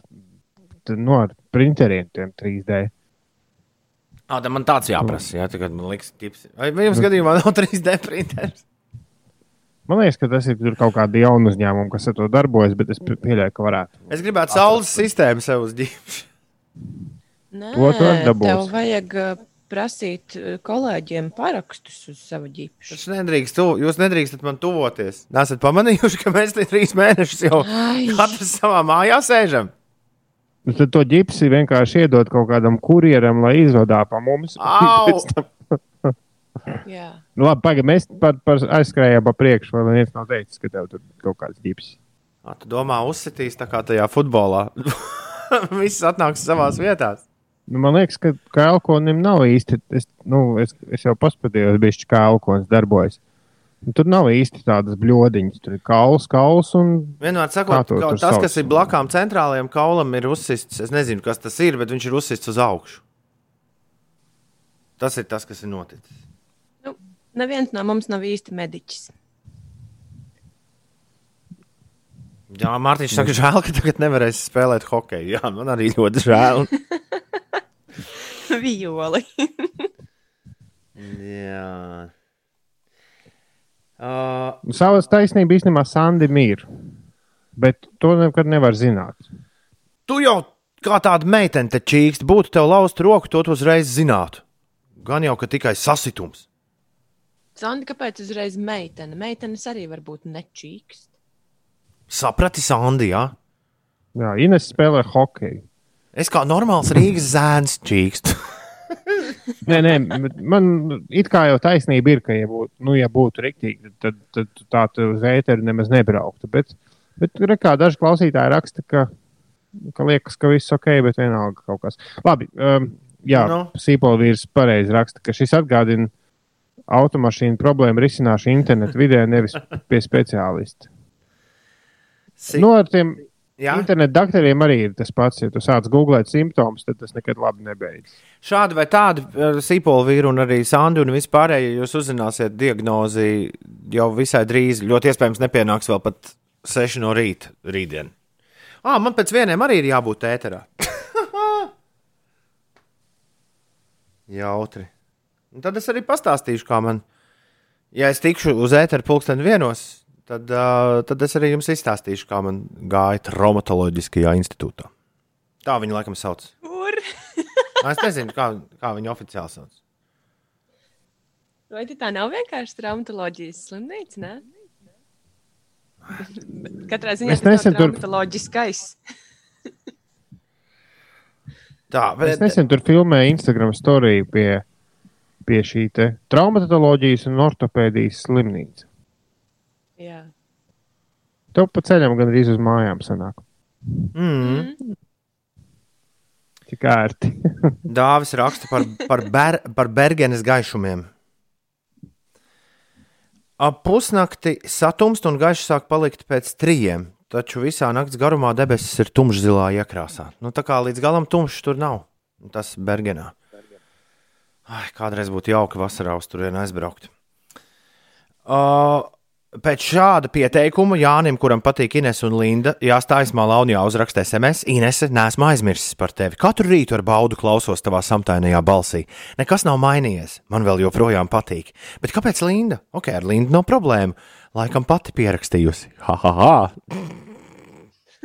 t- nu, ar printeriem, tiem 3D. Ah, man tāds jāprasa, ja tagad man liks ģips. Vai jums gadījumā nav 3D printers? Man liekas, ka tas ir tur kaut kāda jauna uzņēmuma, kas ar to darbojas, bet es pie- pieļauju, ka varētu. Es gribētu saules sistēmu sev uz ģipsi. Nē, To tu arī dabūsi. tev vajag uh, prasīt uh, kolēģiem parakstus uz savu ģipšu. Tas nedrīkst, tu, jūs nedrīkstat man tuvoties. Nesat pamanījuši, ka mēs te trīs mēnešus jau Ai. katrs savā mājā sēžam. Nu, Tad to ģipsi vienkārši iedot kaut kādam kurjeram, lai izvadā pa mums. Jā. Nu, labi, pagaidi, mēs par, par aizskrējām pa priekšu, vai neviens nav teicis, ka tev tur kaut kāds ģipsis. Ā, tu domā, uzsitīs tā kā tajā futbolā. Viss atnāks savās vietās. Nu, man liekas, ka, elkonim nav īsti. Es, nu, es, es jau paskatījos, bišķi, kā elkonis darbojas. Nu, tur nav īsti tādas bļodiņas. Tur ir kauls, kauls un Vienmēr sakot, to ka tas, sauc? kas ir blakām centrālajam kaulam, ir uzsists. Es nezinu, kas tas ir, bet viņš ir uzsists uz augšu. Tas ir tas, kas ir noticis. Nu, neviens no mums nav īsti mediķis. Jā, Mārtiņš saka, žēl, ka tagad nevarēs spēlēt hokeju. Jā, man arī ļoti žēl. Violi. Jā. Uh, savas taisnība īstenībā Sandim ir. Bet to nekad nevar zināt. tu jau kā tāda meitene te čīkst, būtu tev lauzt roku, to tu uzreiz zinātu. Gan jau, ka tikai sasitums. Sandi, kāpēc uzreiz meitene? Meitenes arī var būt nečīks. Saprati, Sandi, jā? Jā, Ines spēlē hokeju. Es kā normāls Rīgas zēns čīkstu. Nē, nē, man it kā jau taisnība ir, ka, ja būtu, nu, ja būtu rīktīgi, tad, tad, tad tā tu uz ēteru nemaz nebrauktu. Bet, bet re, kā daži klausītāji raksta, ka, ka liekas, ka viss ok, bet vienalga kaut kas. Labi, um, jā, Nu? no. Sīpolvīrs pareizi raksta, ka šis atgādina automašīnu problēmu risināšanu internetu vidē, nevis pie speciālista. Si Nu, ar tiem jā, internetu doktoriem arī ir tas pats. Ja tu sāc googlēt simptomus, tad tas nekad labi nebeidzas. šādi vai tādi sīpolu vīri un arī Sandi un vispārējie jūs uzzināsiet diagnozi jau visai drīz. Ļoti iespējams, nepienāks vēl pat 6 no rīta rītdien. Ah, man pēc vieniem arī ir jābūt ēterā. Jautri. Un tad es arī pastāstīšu, kā man, ja es tikšu uz ēteru pulksteni vienos, tad, uh, tad es arī jums izstāstīšu, kā man gāja traumatoloģiskajā institūtā. Tā viņi laikam sauc. Kur? Es nezinu, kā, kā viņi oficiāli sauc. Vai tā nav vienkārši traumatoloģijas slimnīca? Ne? Katrā ziņā Es tas tur- traumatoloģiskais. Tā, Es bet, nesen tur filmēju Instagram storiju pie, pie šī te traumatoloģijas un ortopēdijas slimnīcas. Jā. Tev pa ceļam gandrīz uz mājām sanāk. mm, Tik ērti. Dāvis raksta par, par, ber, par Bergenes gaišumiem. Ap pusnakti satumst un gaišs sāk palikt pēc trījiem, taču visā nakts garumā debesis ir tumšzilā iekrāsā. Nu, tā kā līdz galam tumšs tur nav. Tas Bergenā. Ai, kādreiz būtu jauki vasarā uz turieni aizbraukt. Uh, Pēc šāda pieteikuma Jānim, kuram patīk Ines un Linda, jāstājas malā un jāuzraksta SMS. Inese, nesmu aizmirsis par tevi. Katru rītu ar baudu klausos tavā samtainajā balsī. Nekas nav mainījies. Man vēl joprojām patīk. Bet kāpēc Linda? Ok, ar Lindu nav problēmu. Laikam pati pierakstījusi. Ha, ha, ha.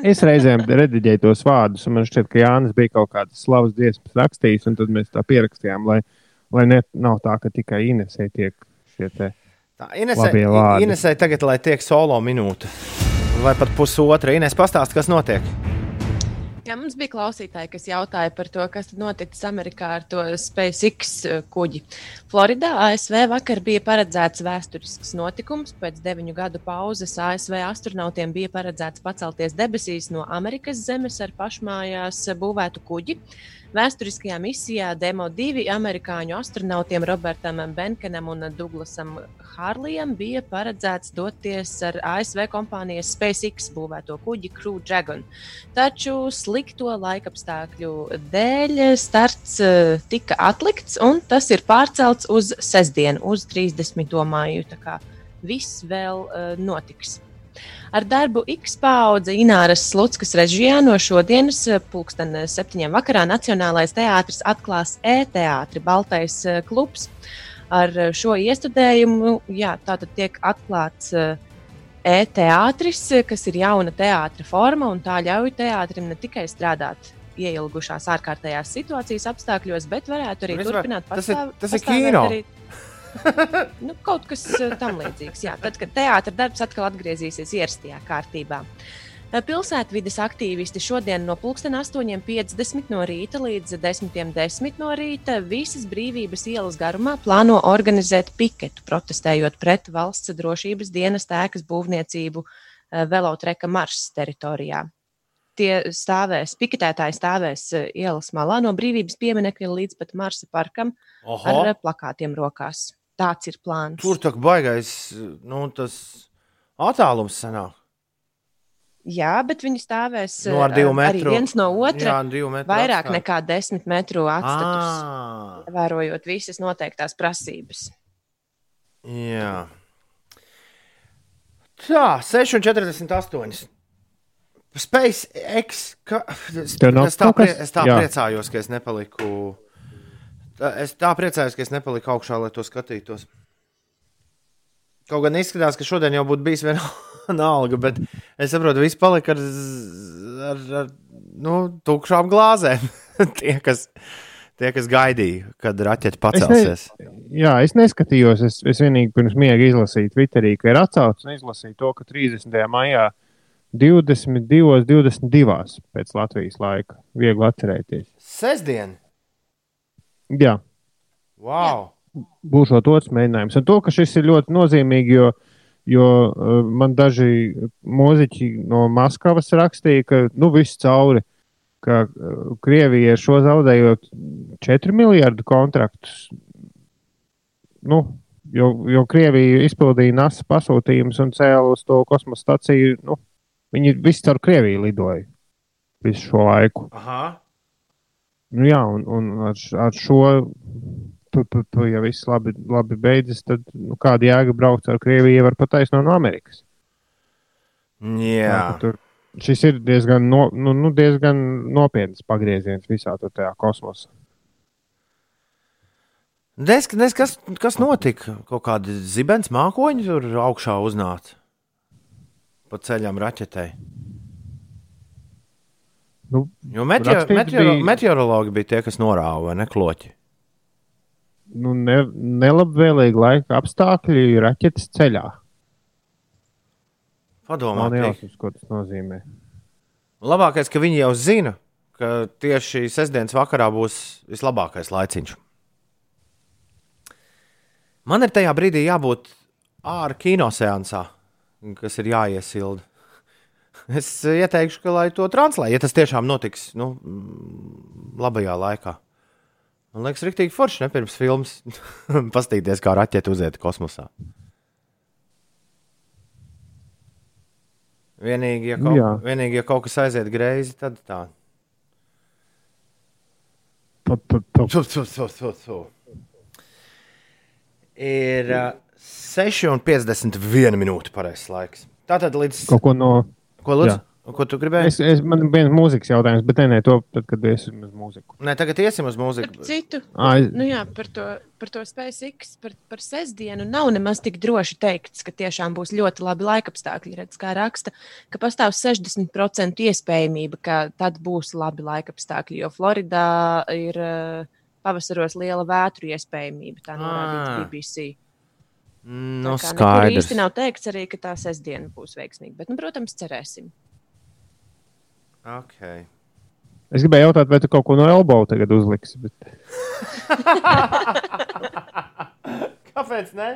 Es reizēm rediģēju tos vārdus, un man šķiet, ka Jānis bija kaut kādas slavas dziesmas rakstījis, un tad mēs tā pierakstījām, lai, lai ne, nav tā, ka tikai Inesē tiek šie te. Tā, Inesē, Labie vārdi. Inesē tagad, lai tiek solo minūte. Vai pat pusotra. Ines pastāst, kas notiek. Jā, mums bija klausītāji, kas jautāja par to, kas noticis Amerikā ar to SpaceX uh, kuģi. Floridā ASV vakar bija paredzēts vēsturisks notikums. Pēc deviņu gadu pauzes ASV astronautiem bija paredzēts pacelties debesīs no Amerikas zemes ar pašmājās būvētu kuģi. Vēsturiskajā misijā Demo 2 amerikāņu astronautiem Robertam Benkenam un Douglasam Hārlijam bija paredzēts doties ar ASV kompānijas SpaceX būvēto kuģi Crew Dragon. Taču slikto laikapstākļu dēļ starts eh, tika atlikts, un tas ir pārcelts uz sestdienu, uz 30. māju. Tā kā viss vēl uh, notiks. Ar darbu X paudze Ināras Slutskas režijā no šodienas, eh, pulksten septiņiem vakarā, Nacionālais teātris atklās e-teātri Baltais eh, klubs. Ar eh, šo iestudējumu jā, tātad tiek atklāts eh, e-teātris, eh, kas ir jauna teātra forma, un tā ļauj teātrim ne tikai strādāt ieilgušās ārkārtējās situācijas apstākļos, bet varētu arī Vispār, turpināt tas ir- pastāv- tas ir pastāvēt kino. Arī, nu, kaut kas eh, tam līdzīgs. Jā, tad, kad teātris darbs atkal atgriezīsies ierastajā kārtībā. Eh, Pilsētvidas aktīvisti šodien no 8.50 no rīta līdz 10.10 .10 no rīta visas brīvības ielas garumā plāno organizēt piketu, protestējot pret valsts drošības dienas tēkas būvniecību eh, Velotreka maršas teritorijā. Tie stāvēs, piketētāji stāvēs ielas malā no brīvības pieminiekļa līdz pat Marsa parkam ar Oho, eh, plakātiem rokās. Tāds ir plāns. tur tā baigais, nu, tas attālums sanāk. Jā, bet viņi stāvēs Nu, ar eh, divu arī metru. viens no otra. Jā. Vairāk atstāja. nekā desmit metru atstatus, Ah, ievērojot visas noteiktās prasības. jā. Tā, 6,48. SpaceX. Ka... Es, tā, prie, es tā Jā. priecājos, ka es nepaliku. Es tā priecājos, ka es nepaliku augšā, lai to skatītos. Kaut gan izskatās, ka šodien jau būtu bijis vienalga, bet es saprotu, viss palika ar, ar, ar nu, tukšām glāzēm. tie, kas, tie, kas gaidīja, kad raķeite pacelsies. Jā, es neskatījos. Es, es vienīgi pirms miega izlasīju Twitterī, ka ir atcaucis un izlasīju to, ka 30. maijā 22, 22 pēc Latvijas laika. Viegli atcerēties. Sestdien! Jā, Wow! būšot otrs mēģinājums. Un to, ka šis ir ļoti nozīmīgi, jo, jo uh, man daži mūziķi no Maskavas rakstīja, ka nu, viss cauri, ka uh, Krievija ir šo zaudējot 4 miljardu kontraktus. Nu, jo, jo Krievija izpildīja NASA pasūtījumus un cēlā uz to kosmosa staciju. Nu, viņi visi caur Krieviju lidoja visu šo laiku. Aha! Nu, jā, un, un ar, ar šo, tu, tu, tu, ja viss labi, labi beidzas, tad nu, kāda jēga braukt ar Krieviju, var pataisno no Amerikas? Jā, Tur, šis ir diezgan, no, nu, nu, diezgan nopietns pagrieziens visā tajā kosmosā. Nes, nes, kas, kas notika? Kaut kādi zibens mākoņi tur augšā uznāca pa ceļam raķetei. Nu, Jo meteor, meteor, bija- meteorologi bija tie, kas norāva, vai ne kloķi. nu, ne, nelabvēlīgi laika apstākļi raķetes ceļā. Padomā, ko tas nozīmē. Labākais, ka viņi jau zina, ka tieši sestdienas vakarā būs vislabākais laiciņš. Man ir tajā brīdī jābūt ārā kinoseansā, kas ir jāiesilda. Es ieteikšu, ka lai to translē, ja tas tiešām notiks nu, mm, labajā laikā. Man liekas, rīktīgi forši, ne pirms filmas pastīties, kā raķeite uziet kosmosā. Vienīgi, ja kaut, Jā. vienīgi, ja kaut kas aiziet greizi, tad tā. Tu, tu, tu, tu, tu. Ir uh, 6,51 minūte pareizais laiks. Tātad līdz. Kaut ko no. Ko, lūdzu? Jā. Ko tu gribēji? Es, es, man bija viens mūzikas jautājums, bet nē, nē, to tad, kad iesim uz mūziku. Nē, tagad iesim uz Par mūziku. citu, Ai. nu jā, par to, par to SpaceX, par, par sestdienu nav nemaz tik droši teikts, ka tiešām būs ļoti labi laikapstākļi. Redz, kā raksta, ka pastāv 60% iespējamība, ka tad būs labi laikapstākļi, jo Floridā ir eh, pavasaros liela vētru iespējamība. Tā norādīts Ā. BBC. Nu, Tā kā skaidrs. īsti nav teikts arī, ka tā sestdiena būs veiksmīga. Bet, nu, protams, cerēsim. Okay. Es gribēju jautāt, vai tu kaut ko no elbow tagad uzliksi. Bet... Kāpēc ne?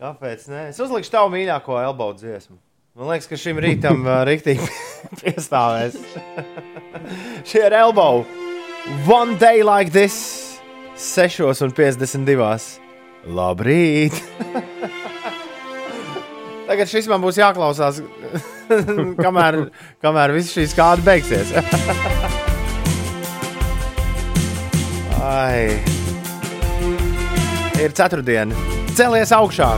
Kāpēc ne? Es uzlikšu tavu mīļāko elbow dziesmu. Man liekas, ka šim rītam uh, rīktīgi piestāvēs. Šie ir elbow. One day like this. 6,52. Labrīt! Tagad šis man būs jāklausās, kamēr, kamēr viss šīs kāda beigsies. Ai. Ir ceturtdiena. Celies augšā!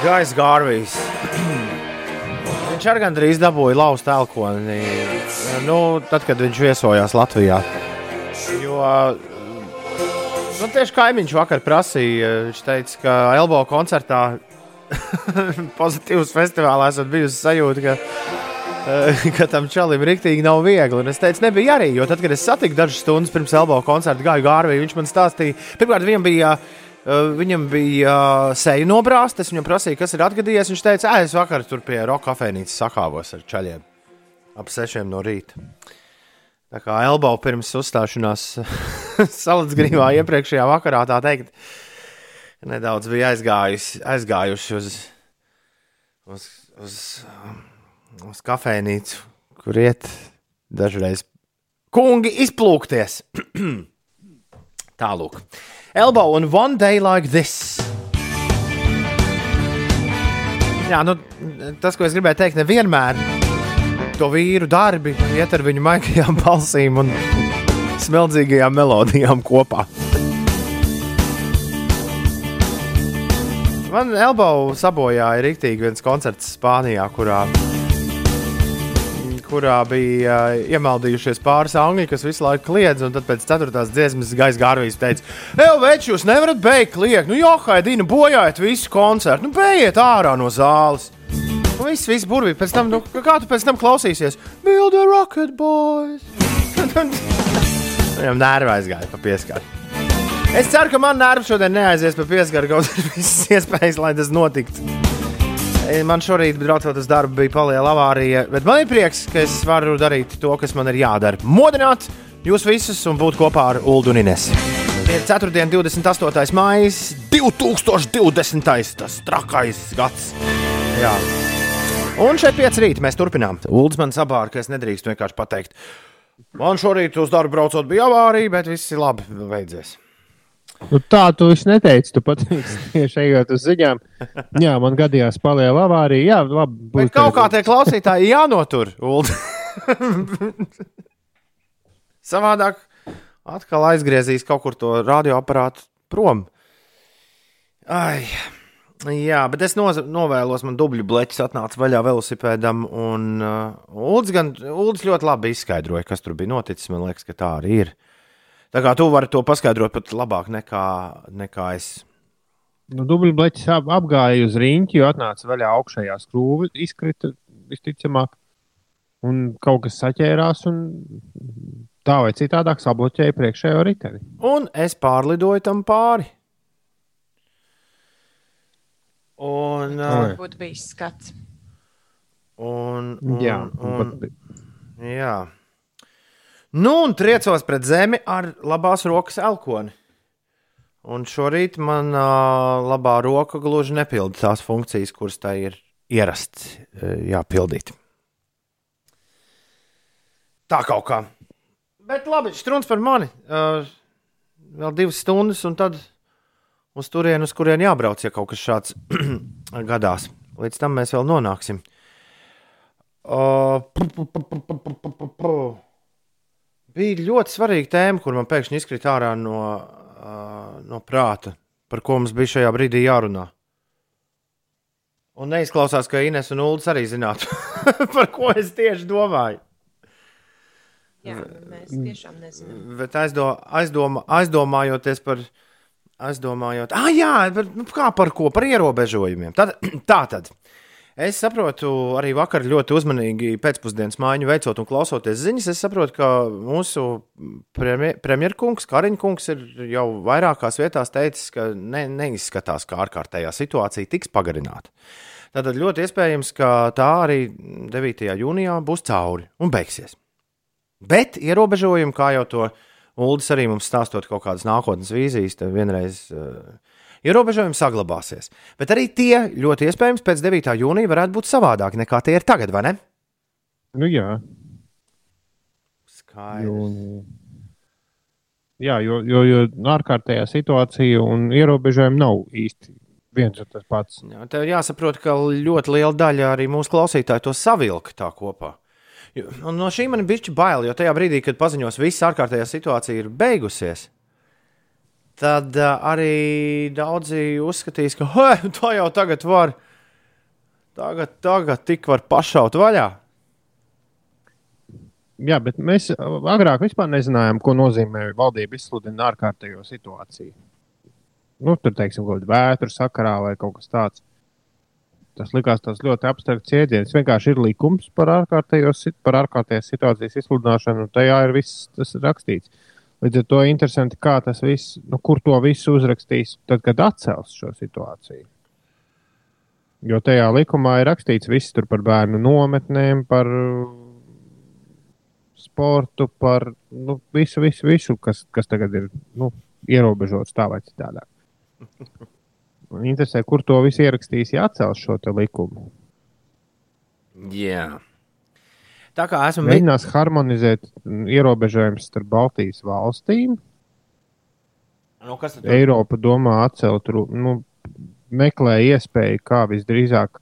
Gais Gārvijs. Viņš arī gandrīz dabūja lauzt elkoni. Nu, tad, kad viņš viesojās Latvijā. Jo nu, tieši kaimiņš vakar prasīja, viņš teica, ka Elbo koncertā pozitīvs festivālā esat bijusi sajūta, ka, ka tam čalim rīktīgi nav viegli. Un es teicu, nebija arī, jo tad, kad es satiku dažas stundas pirms Elbo koncerta, gāju Gārviju, viņš man stāstīja, pirmkārt, viņam bija. Uh, viņam bija uh, seja nobrāzta. Es viņam prasīju, kas ir atgadījies. Viņš teica, ah, es vakar tur pie roka kafejnīcas sakāvos ar čaļiem ap sešiem no rīta. Tā kā Elbau pirms uzstāšanās salacgrīvā iepriekšējā vakarā, tā teikt, nedaudz bija aizgājusi, aizgājuši uz, uz, uz, uz kafejnīcu, kur iet dažreiz kungi izplūkties. Tālāk. Elbow un one day like this. Jā, nu, tas, ko es gribēju teikt, nevienmēr to vīru darbi iet ar viņu maigajām balsīm un smeldzīgajām melodijām kopā. Man Elbow sabojāja rīktīgi viens koncerts Spānijā, kurā, kurā bija uh, iemaldījušies pāris angļi, kas visu laiku kliedz. Un tad pēc ceturtās dziesmas gaisa gārvijas teica, Ej, veči, jūs nevarat beigt kliegt. Nu, jā, Haidina, bojājiet visu koncertu. Nu, bejiet ārā no zāles. Nu, viss, viss burvīgi. Pēc tam, nu, kā tu pēc tam klausīsies? Build a rocket, boys! Viņam nervi aizgāja pa pieskaru. Es ceru, ka man nervi šodien neaizies pa pieskaru, kaut arī visas iespējas, lai tas notiktu. E, Man šorīt, braucot uz darbu, bija paliela avārija, bet man ir prieks, ka es varu darīt to, kas man ir jādara. Modināt jūs visus un būt kopā ar Ulu un Inesu. Ir 4. un 28. maija 2020. tas trakais gads. Jā. Un šeit pieci rīta mēs turpinām. Uldis man sabāra, ka es nedrīkstu vienkārši pateikt. Man šorīt uz darbu braucot bija avārija, bet viss ir labi, beidzies. Nu, tā tu es neteici. Tu pateici, tieši ejot uz ziņām. Jā, man gadījās paliela avārija. Jā, labi. Bet kaut kā tie klausītāji jānotur. Savādāk atkal aizgriezīs kaut kur to radioaparātu prom. Ai. Jā, bet es noz- novēlos, man dubļu bleķis atnāca vaļā velosipēdam, un uh, Uldis, gan, Uldis ļoti labi izskaidroja, kas tur bija noticis. Man liekas, ka tā arī ir. Tā kā tu vari to paskaidrot pat labāk nekā, nekā es. Nu, Dubļbleķis ap, apgāja uz rīņķi, jo atnāca vaļā augšējā skrūve, izkrita visticamāk, un kaut kas saķērās, un tā vai citādāk sabloķēja priekšējo riteni. Un es pārlidoju tam pāri. Un, Oi. Būtu bijis skats. un, un, Jā, un, un, Jā. Nu, un triecos pret zemi ar labās rokas elkoni. Un šorīt man uh, labā roka gluži nepilda tās funkcijas, kuras tai ir ierasts uh, jāpildīt. Tā kaut kā. Bet labi, strūns par mani. Uh, vēl divas stundas, un tad, uz turieni, uz kurien jābrauc, ja kaut kas šāds gadās. Līdz tam mēs vēl nonāksim. Uh, pu, pu, pu, pu, pu, pu, pu, pu. Bija ļoti svarīga tēma, kur man pēkšņi izkrita ārā no, uh, no prāta, par ko mums bija šajā brīdī jārunā. Un neizklausās, ka Ines un Ulas arī zinātu, par ko es tieši domāju. Jā, mēs tiešām nezinām. Bet aizdo, aizdoma, aizdomājoties par. Aizdomājot, ah, jā, par, nu, kā par ko? Par ierobežojumiem. Tad, tā tad. Es saprotu, arī vakar ļoti uzmanīgi pēcpusdienas mājiņu veicot un klausoties ziņas. Es saprotu, ka mūsu premjer, premjerkungs, Kariņkungs, ir jau vairākās vietās teicis, ka ne, neizskatās, ka ārkārtējā situācija tiks pagarināta. Tātad ļoti iespējams, ka tā arī 9. jūnijā būs cauri un beigsies. Bet ierobežojumi, kā jau to Uldis arī mums stāstot kaut kādas nākotnes vīzijas, tad vienreiz uh, ierobežojumi saglabāsies. Bet arī tie ļoti iespējams pēc 9. jūnija varētu būt savādāki nekā tie ir tagad, vai ne? Nu, jā, Skaidrs. jā, jo, jo, jo ārkārtējā situācija un ierobežojumi nav īsti viens un tas pats. Jā, tev ir jāsaprot, ka ļoti liela daļa arī mūsu klausītāju to savilka tā kopā. Un no šī man bija bail, jo tajā brīdī, kad paziņos, ka viss ārkārtējā situācija ir beigusies, tad uh, arī daudzi uzskatīs, ka tā jau tagad var. Tagad, tagad tik var pašaut vaļā. Jā, bet mēs agrāk vispār nezinājām, ko nozīmē valdība izsludina ārkārtējo situāciju. Nu, tur, teiksim, kaut kāda vētra sakarā vai kaut kas tāds. Tas likās tas ļoti abstrakts jēdziens. Vienkārši ir likums par, ārkārtējo par ārkārtējas situācijas izsludināšanu, un tajā ir viss rakstīts. Līdz ar to interesanti, kā tas viss, nu, kur to visu uzrakstīs, tad, kad atcels šo situāciju. Jo tajā likumā ir rakstīts viss par bērnu nometnēm, par uh, sportu, par nu, visu, visu, visu kas, kas tagad ir nu, ierobežots tā vai citādi. Man interesē, kur to visu ierakstīs, ja atcels šo likumu. Jā. Tā kā esmu. Mēģinās harmonizēt mm, ierobežojumus starp Baltijas valstīm. Nu, kas tad? Eiropa domā atcelt, nu, meklē iespēju, kā visdrīzāk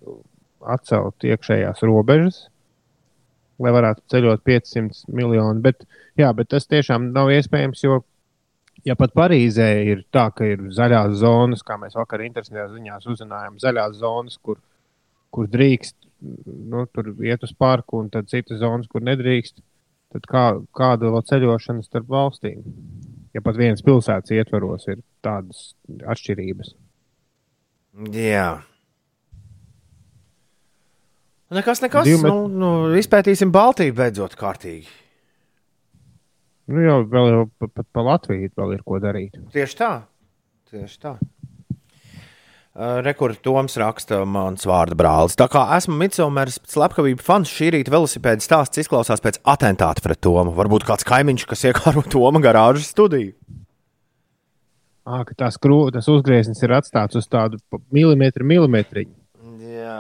atcelt iekšējās robežas, lai varētu ceļot 500 miljonu. Bet, jā, bet tas tiešām nav iespējams, jo, ja pat Parīzē ir tā, ka ir zaļās zonas, kā mēs vakar interesantās ziņās uzzinājām, zaļās zonas, kur, kur drīkst nu, tur iet uz parku, un tad citas zonas, kur nedrīkst, tad kā, kāda vēl ceļošana starp valstīm? Ja pat vienas pilsētas ietvaros ir tādas atšķirības. Jā. Nekas, nekas. Divi met- Nu, nu, izpētīsim Baltiju beidzot kārtīgi. Nu, jau vēl jau pa- pat pa Latviju vēl ir ko darīt. Tieši tā. Tieši tā. Uh, Rekords Toms raksta mans vārdu brālis. Tā kā esmu Midsomers slepkavību fans, šī rīta velosipēda stāsts izklausās pēc atentāta pret Tomu. Varbūt kāds kaimiņš, kas iekāro Toma garāžas studiju. À, tās krū, tas uzgrieznis ir atstāts uz tādu milimetru, milimetriņu. Jā.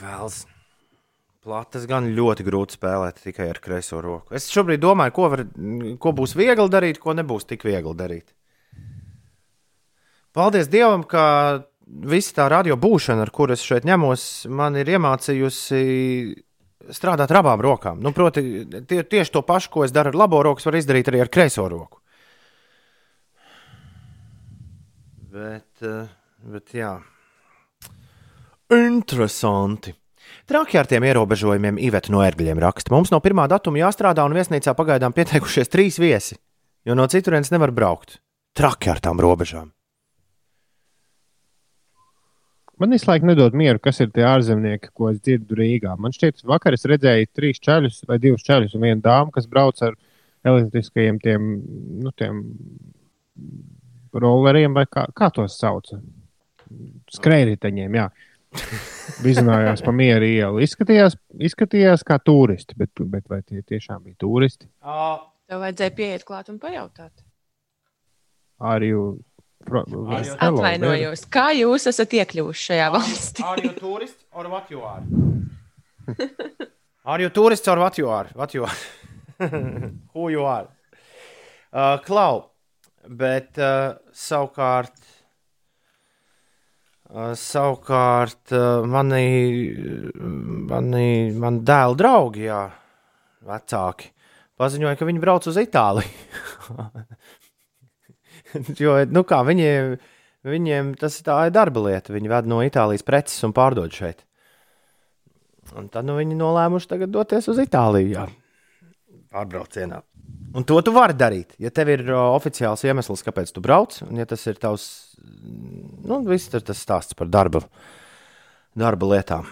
Vēls. Platas gan ļoti grūti spēlēt tikai ar kreiso roku. Es šobrīd domāju, ko, var, ko būs viegli darīt, ko nebūs tik viegli darīt. Paldies Dievam, ka visa tā radio būšana, ar kuru es šeit ņemos, man ir iemācījusi strādāt ar abām rokām. Nu, proti, tie, tieši to pašu, ko es daru ar labo roku, var izdarīt arī ar kreiso roku. Bet, eh, bet jā. Interesanti. Traki ar tiem ierobežojumiem Iveta no ērgļiem raksta. Mums no pirmā datuma jāstrādā, un viesnīcā pagaidām pieteikušies trīs viesi, jo no citurienes nevar braukt. Traki ar tām robežām. Man visu laiku nedod mieru, kas ir tie ārzemnieki, ko es dzirdu Rīgā. Man šķiet, vakar es redzēju trīs čaļus vai divus čaļus un vienu dāmu, kas brauc ar elektriskajiem tiem, nu, tiem rolleriem vai kā, kā tos sauc. Skrējriteņiem, jā. Vizinājās pa mieru ielu. Izskatījās, izskatījās kā turisti, bet, bet vai tie tiešām bija turisti? Tev vajadzēja pieiet klāt un pajautāt. Arī Es atvainojos, kā jūs esat iekļuvuši šajā valstī? Are you tourist or what you are? Are you tourist or what you are? What you are? Who you are? Uh, Klau, Bet uh, savukārt, uh, savukārt uh, mani, mani, mani dēla draugi, jā, vecāki, paziņoja, ka viņi brauc uz Itāliju. jo, nu kā, viņiem, viņiem tas tā ir darba lieta. Viņi ved no Itālijas preces un pārdod šeit. Un tad nu, viņi nolēmuši tagad doties uz Itāliju. Jā. Pārbraucienā. Un to tu vari darīt. Ja tev ir uh, oficiāls iemesls, kāpēc tu brauc, un ja tas ir tavs, nu, viss ir tas stāsts par darba, darba lietām.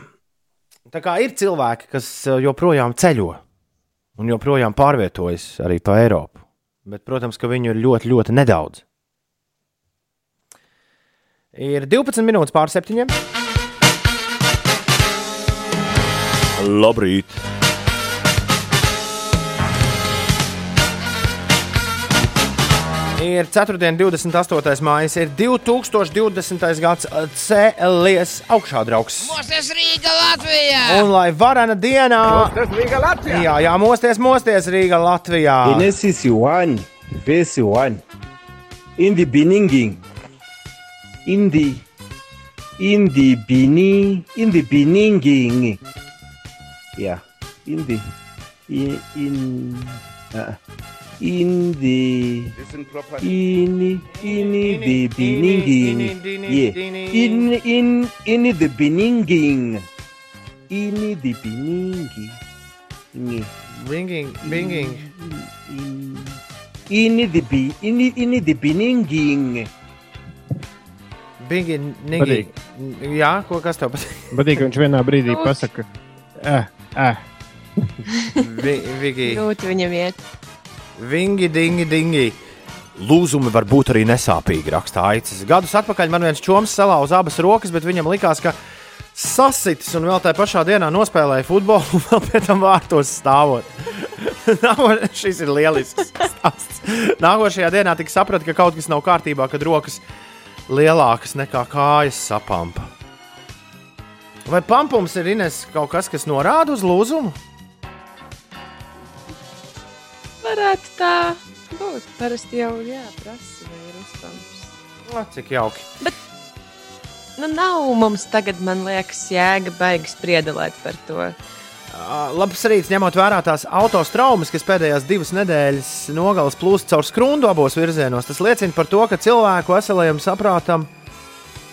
Tā kā ir cilvēki, kas joprojām ceļo un joprojām pārvietojas arī pa Eiropu. Bet, protams, ka viņu ir ļoti, ļoti nedaudz. Ir 12 minūtes pār septiņiem. Labrīt! Ir 4. 28. mājas, ir 2020. gads, cēlies augšā, draugs. Mosties Rīga Latvijā! Un lai varana dienā, jā, jā, mosties, mosties Rīga Latvijā. Genesis 1, verse 1. In the beginning, in the in the beginning, in the beginning, yeah, in the in in uh, in the in in the beginning, yeah, in in in the beginning, in the beginning. Binging, binging. in, in the be in, the- in the beginning. Binging, nigi. Jā, ko kas tev patīk? Patīk, ka viņš vienā brīdī pasakā, eh, eh. Vi- Vigi. Grūti viņam iet. Vingi, dingi, dingi. Lūzumi var būt arī nesāpīgi, raksta Aicis. Gadus atpakaļ man viens čoms salauza abas rokas, bet viņam likās, ka sasitis un vēl tajā pašā dienā nospēlēja futbolu, un vēl pēc tam vārtos stāvot. Šis ir lielisks stāsts. Nākošajā dienā tika saprata, ka kaut kas nav kārtībā, kad rokas lielākas nekā kājas sapampa. Vai pampums ir Ines kaut kas, kas norāda uz lūzumu? Varētu tā būt. Parasti jau jāprasa, vai ir uzpams. O, cik jauki. Nu, nav mums tagad, man liekas, jēga baigas spriedelēt par to. Uh, Labs rīts, ņemot vērā tās autostraumas, kas pēdējās divas nedēļas nogalas plūst caur skrundu abos virzienos. Tas liecina par to, ka cilvēku veselajam saprātam,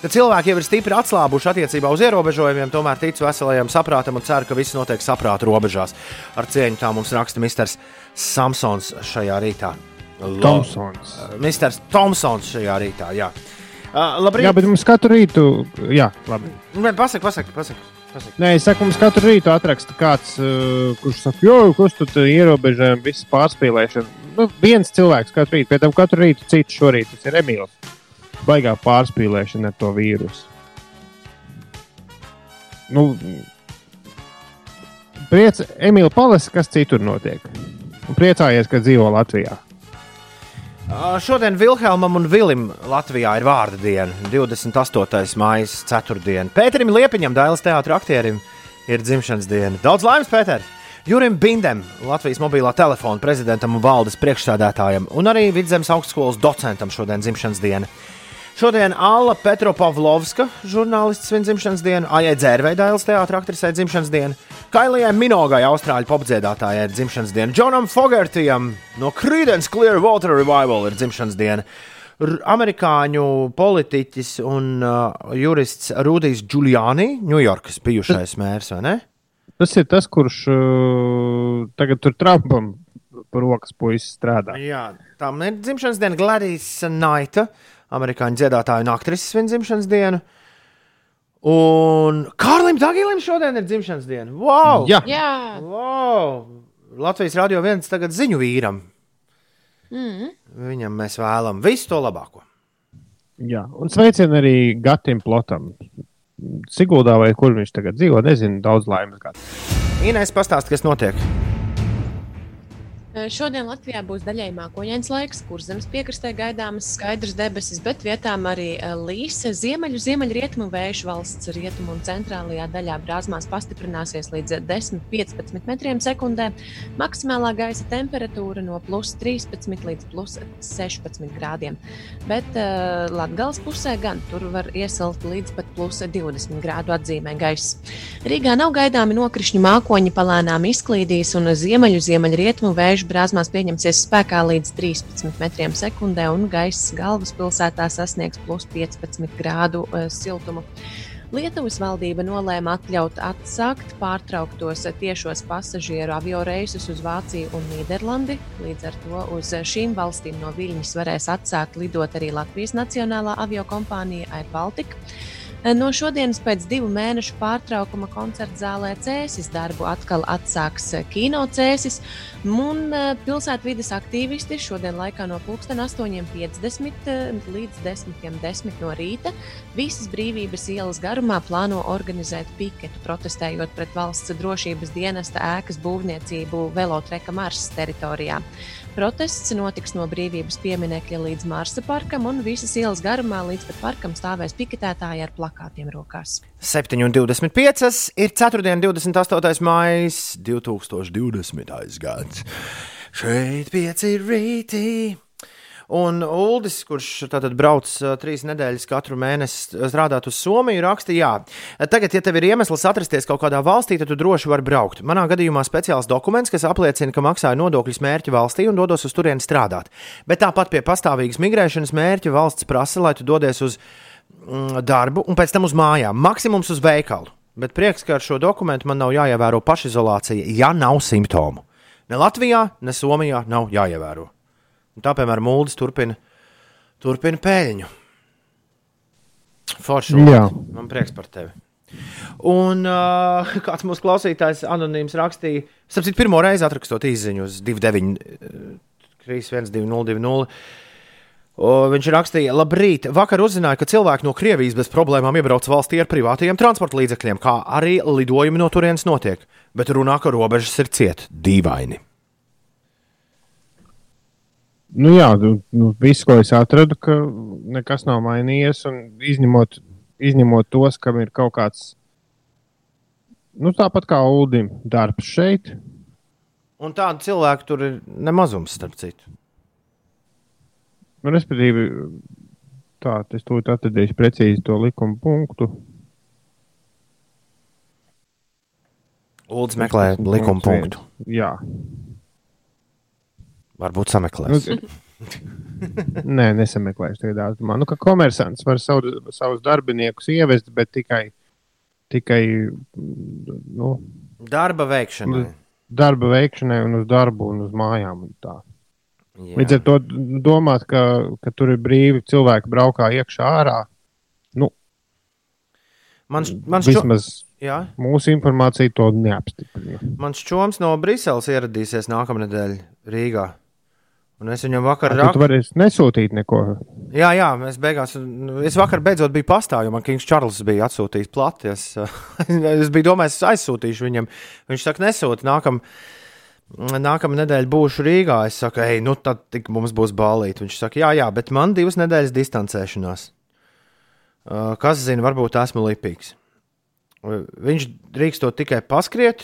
ka cilvēki jau ir stipri atslābuši attiecībā uz ierobežojumiem, tomēr tic veselajam saprātam un cer, ka viss notiek saprāta robežās. Ar cieņu tā mums raksta Misters Samsons šajā rītā. Lo- Tomsons. Misters Tomsons šajā rītā. Jā, uh, labrīt. Jā, bet mums katru rītu, jā, labi. Nē, Pasaki, pasaki, pasaki. pasaki. Nē, es saku, mums katru rītu atraksta kāds, uh, kurš saka, jo, tu tur ierobežojumi, visas pārspīlēšana. Nu, viens cilvēks katru rītu, pēc tam katru rītu cits šorīt, tas ir Emīls. Baigā pārspīlēšana ar to vīrusu. Nu, priec, Emīl, palasi, kas citur notiek. Un priecājies, ka dzīvo Latvijā. Šodien Vilhelmam un Vilim Latvijā ir vārda diena, 28. maija, 4. Pēterim Liepiņam, Dailas teātris aktierim, ir dzimšanas diena. Daudz laimes, Pēter! Jurim Bindem, Latvijas mobilā telefona prezidentam un valdes priekšsēdētājam, un arī Vidzemes augstskolas docentam šodien dzimšanas diena. Šodien Alla Petropavlovska, žurnālists svin dzimšanas dienu, Aijai Dzērvei, Dailas teātris aktrisei dzimšanas dienu, Kailijai Minogai, austrāļu popdziedātājai ir dzimšanas diena, Džonam Fogertijam no Creedence Clearwater Revival ir dzimšanas diena. Amerikāņu politiķis un uh, jurists Rudijs Giuliani, Ņujorkas bijušais mērs, vai ne? Tas ir tas, kurš uh, tagad tur Trumpam par rokas puisis strādā. Jā, tam ir dzimšanas diena Gladys Naita, amerikāņu dziedātāja un aktrises dzimšanas dienu. Un Kārlim Dagilim šodien ir dzimšanas diena. Wow! Jā, Jā, Wow! Latvijas radio viens tagad ziņu vīram. mm. Viņam mēs vēlamies visu to labāko. jā. un sveicien arī Gatim Plotam. Siguldā vai kur viņš tagad dzīvo, nezinu, daudz laimes. Inês pastāst, kas notiek. Eh, Šodien Latvijā būs daļai mākoņains laiks, kur zemes piekrastē gaidāmas skaidras debesis, bet vietām arī eh, līs. Ziemeļu, ziemeļrietumu vējš valsts rietumu un centrālajā daļā brāzmās pastiprināsies līdz 10-15 metriem sekundē. Maksimālā gaisa temperatūra no plus 13 līdz plus 16 grādiem. Bet uh, Latvijas pusē gan tur var iesilt līdz pat plus 20 grādu atzīmē gaisa. Rīgā nav gaidāmi nokrišņu mākoņi, palēnām izklīdīs un ziemeļu, ziemeļrietumu vējš brāzmās pieņemsies spēkā līdz 13 metriem sekundē, un gaiss galvaspilsētā sasniegs plus 15 grādu uh, siltumu. Lietuvas valdība nolēma atļaut atsākt pārtrauktos tiešos pasažieru avio reisus uz Vāciju un Nīderlandi. Līdz ar to uz šīm valstīm no Viļņas varēs atsākt lidot arī Latvijas Nacionālā avio kompānija Air Baltica. No šodienas pēc divu mēnešu pārtraukuma koncerta zālē Cēsis darbu atkal atsāks kino Cēsis. Un eh, pilsētvidas aktīvisti šodien laikā no 8.50 līdz 10.10 10 no rīta visas brīvības ielas garumā plāno organizēt piketu, protestējot pret valsts drošības dienesta ēkas būvniecību Velotreka Marsas teritorijā. Protests notiks no brīvības pieminekļa līdz Marsa parkam, un visas ielas garumā līdz pat parkam stāvēs piketētāji ar plakātiem rokās. 7,25 ir 4. 28. maija 2020. gads. Šeit pieci ir rītī. Un Uldis, kurš tātad brauc trīs nedēļas katru mēnesi strādāt uz Somiju, raksta, jā, tagad, ja tev ir iemesls atrasties kaut kādā valstī, tad tu droši vari braukt. Manā gadījumā speciāls dokuments, kas apliecina, ka maksāju nodokļus mērķa valstī un dodos uz turieni strādāt. Bet tāpat pie pastāvīgas migrēšanas mērķa valsts prasa, lai tu dodies uz mm, darbu un pēc tam uz mājām, maksimums uz veikalu. Bet prieks, ka ar šo dokumentu man nav jāievēro pašizolācija, ja nav simptomu. Ne Latvijā, ne Somijā nav jāievēro. Un tā, piemēram, Mūlis turpina, turpina pēļņu. Forši. Man prieks par tevi. Un uh, kāds mūsu klausītājs anonīms rakstīja, sapratu, pirmo reizi atrakstot izziņu uz 29, 3120. Viņš rakstīja, labrīt, vakar uzzināju, ka cilvēki no Krievijas bez problēmām iebrauc valstī ar privātajiem transporta līdzekļiem, kā arī lidojumi no turienes notiek. Bet runā, ka robežas ir ciet, dīvaini. Nu, jā, nu, nu, viss, ko es atradu, ka nekas nav mainījies. Izņemot, izņemot tos, kam ir kaut kāds, nu, tāpat kā Ulim, darbs šeit. Un tādu cilvēku tur ir nemazums, starp citu. Nu, respektīvi, tā, es to atradīšu precīzi to likuma punktu. Uldis meklē likuma punktu. Jā. Varbūt sameklēs. Nu, Nē, nesameklēšu tagad datumā. Nu, ka komersants var savu, savus darbiniekus ievest, bet tikai, tikai nu, Darba veikšanai. darba veikšanai un uz darbu un uz mājām. Un tā. Jā. Līdz ar to domāt, ka, ka tur ir brīvi cilvēki braukā iekšā ārā. Nu, Man, š- man, šo, vismaz jā, mūsu informācija to neapstiprina. man šķoms no Briseles ieradīsies nākamnedēļ Rīgā. Un es viņam vakar Tu rakstīju, vari nesūtīt neko. jā, jā, mēs beigās, es vakar beidzot biju pastāvjumā, man Kings Čārlis bija atsūtījis plati. Es, es biju domājis, es aizsūtīšu viņam. Viņš saka, nesūti, nākam, nākamā nedēļa būšu Rīgā. Es saku, ej, nu tad mums būs balīti. Viņš saka, jā, jā, bet man divas nedēļas distancēšanās. Uh, Kas zina, varbūt esmu lipīgs. Viņš drīkstot tikai paskriet,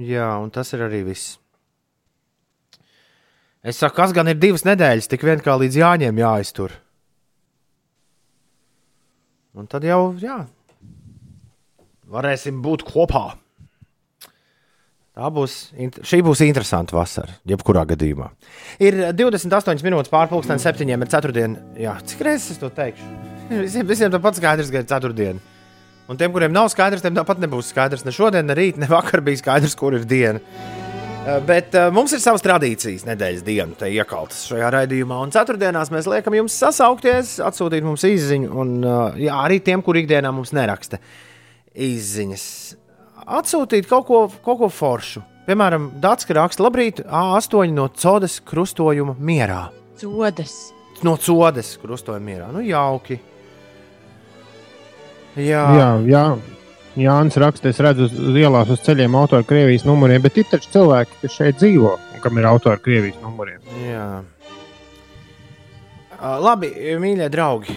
jā, un tas ir arī viss. Es saku, kas gan ir divas nedēļas, tik vien kā līdz jāņem jāiztur. Un tad jau, jā, varēsim būt kopā. Tā būs, šī būs interesanta vasara, jebkurā gadījumā. Ir 28 minūtes pārpusdienas, 7 ir 4. Jā, cik reizes es to teikšu? Visiem, visiem tāpat skaidrs, ka ir 4. Un tiem, kuriem nav skaidrs, tiem tāpat nebūs skaidrs. Ne šodien, ne rīt, ne vakar bija skaidrs, kur ir diena. Eh, Bet uh, mums ir savas tradīcijas, nedēļas diena, te iekaltas šajā raidījumā. Un ceturtdienās mēs liekam jums sasaukties, atsūtīt mums izziņu. Un uh, jā, arī tiem, kur ikdienā mums neraksta izziņas, atsūtīt kaut ko, kaut ko foršu. Piemēram, Dārts raksta, labrīt, A8 no Codas krustojuma mierā. Codas. No Codas krustojuma mierā. Nu, jauki. Jā, Jā, jā. Jānis raksta, es redzu uz ielās uz ceļiem auto ar Krievijas numuriem, bet ir taču cilvēki, kas šeit dzīvo. Un kam ir autora Krievijas numuriem. Jā. Uh, labi, mīļie draugi.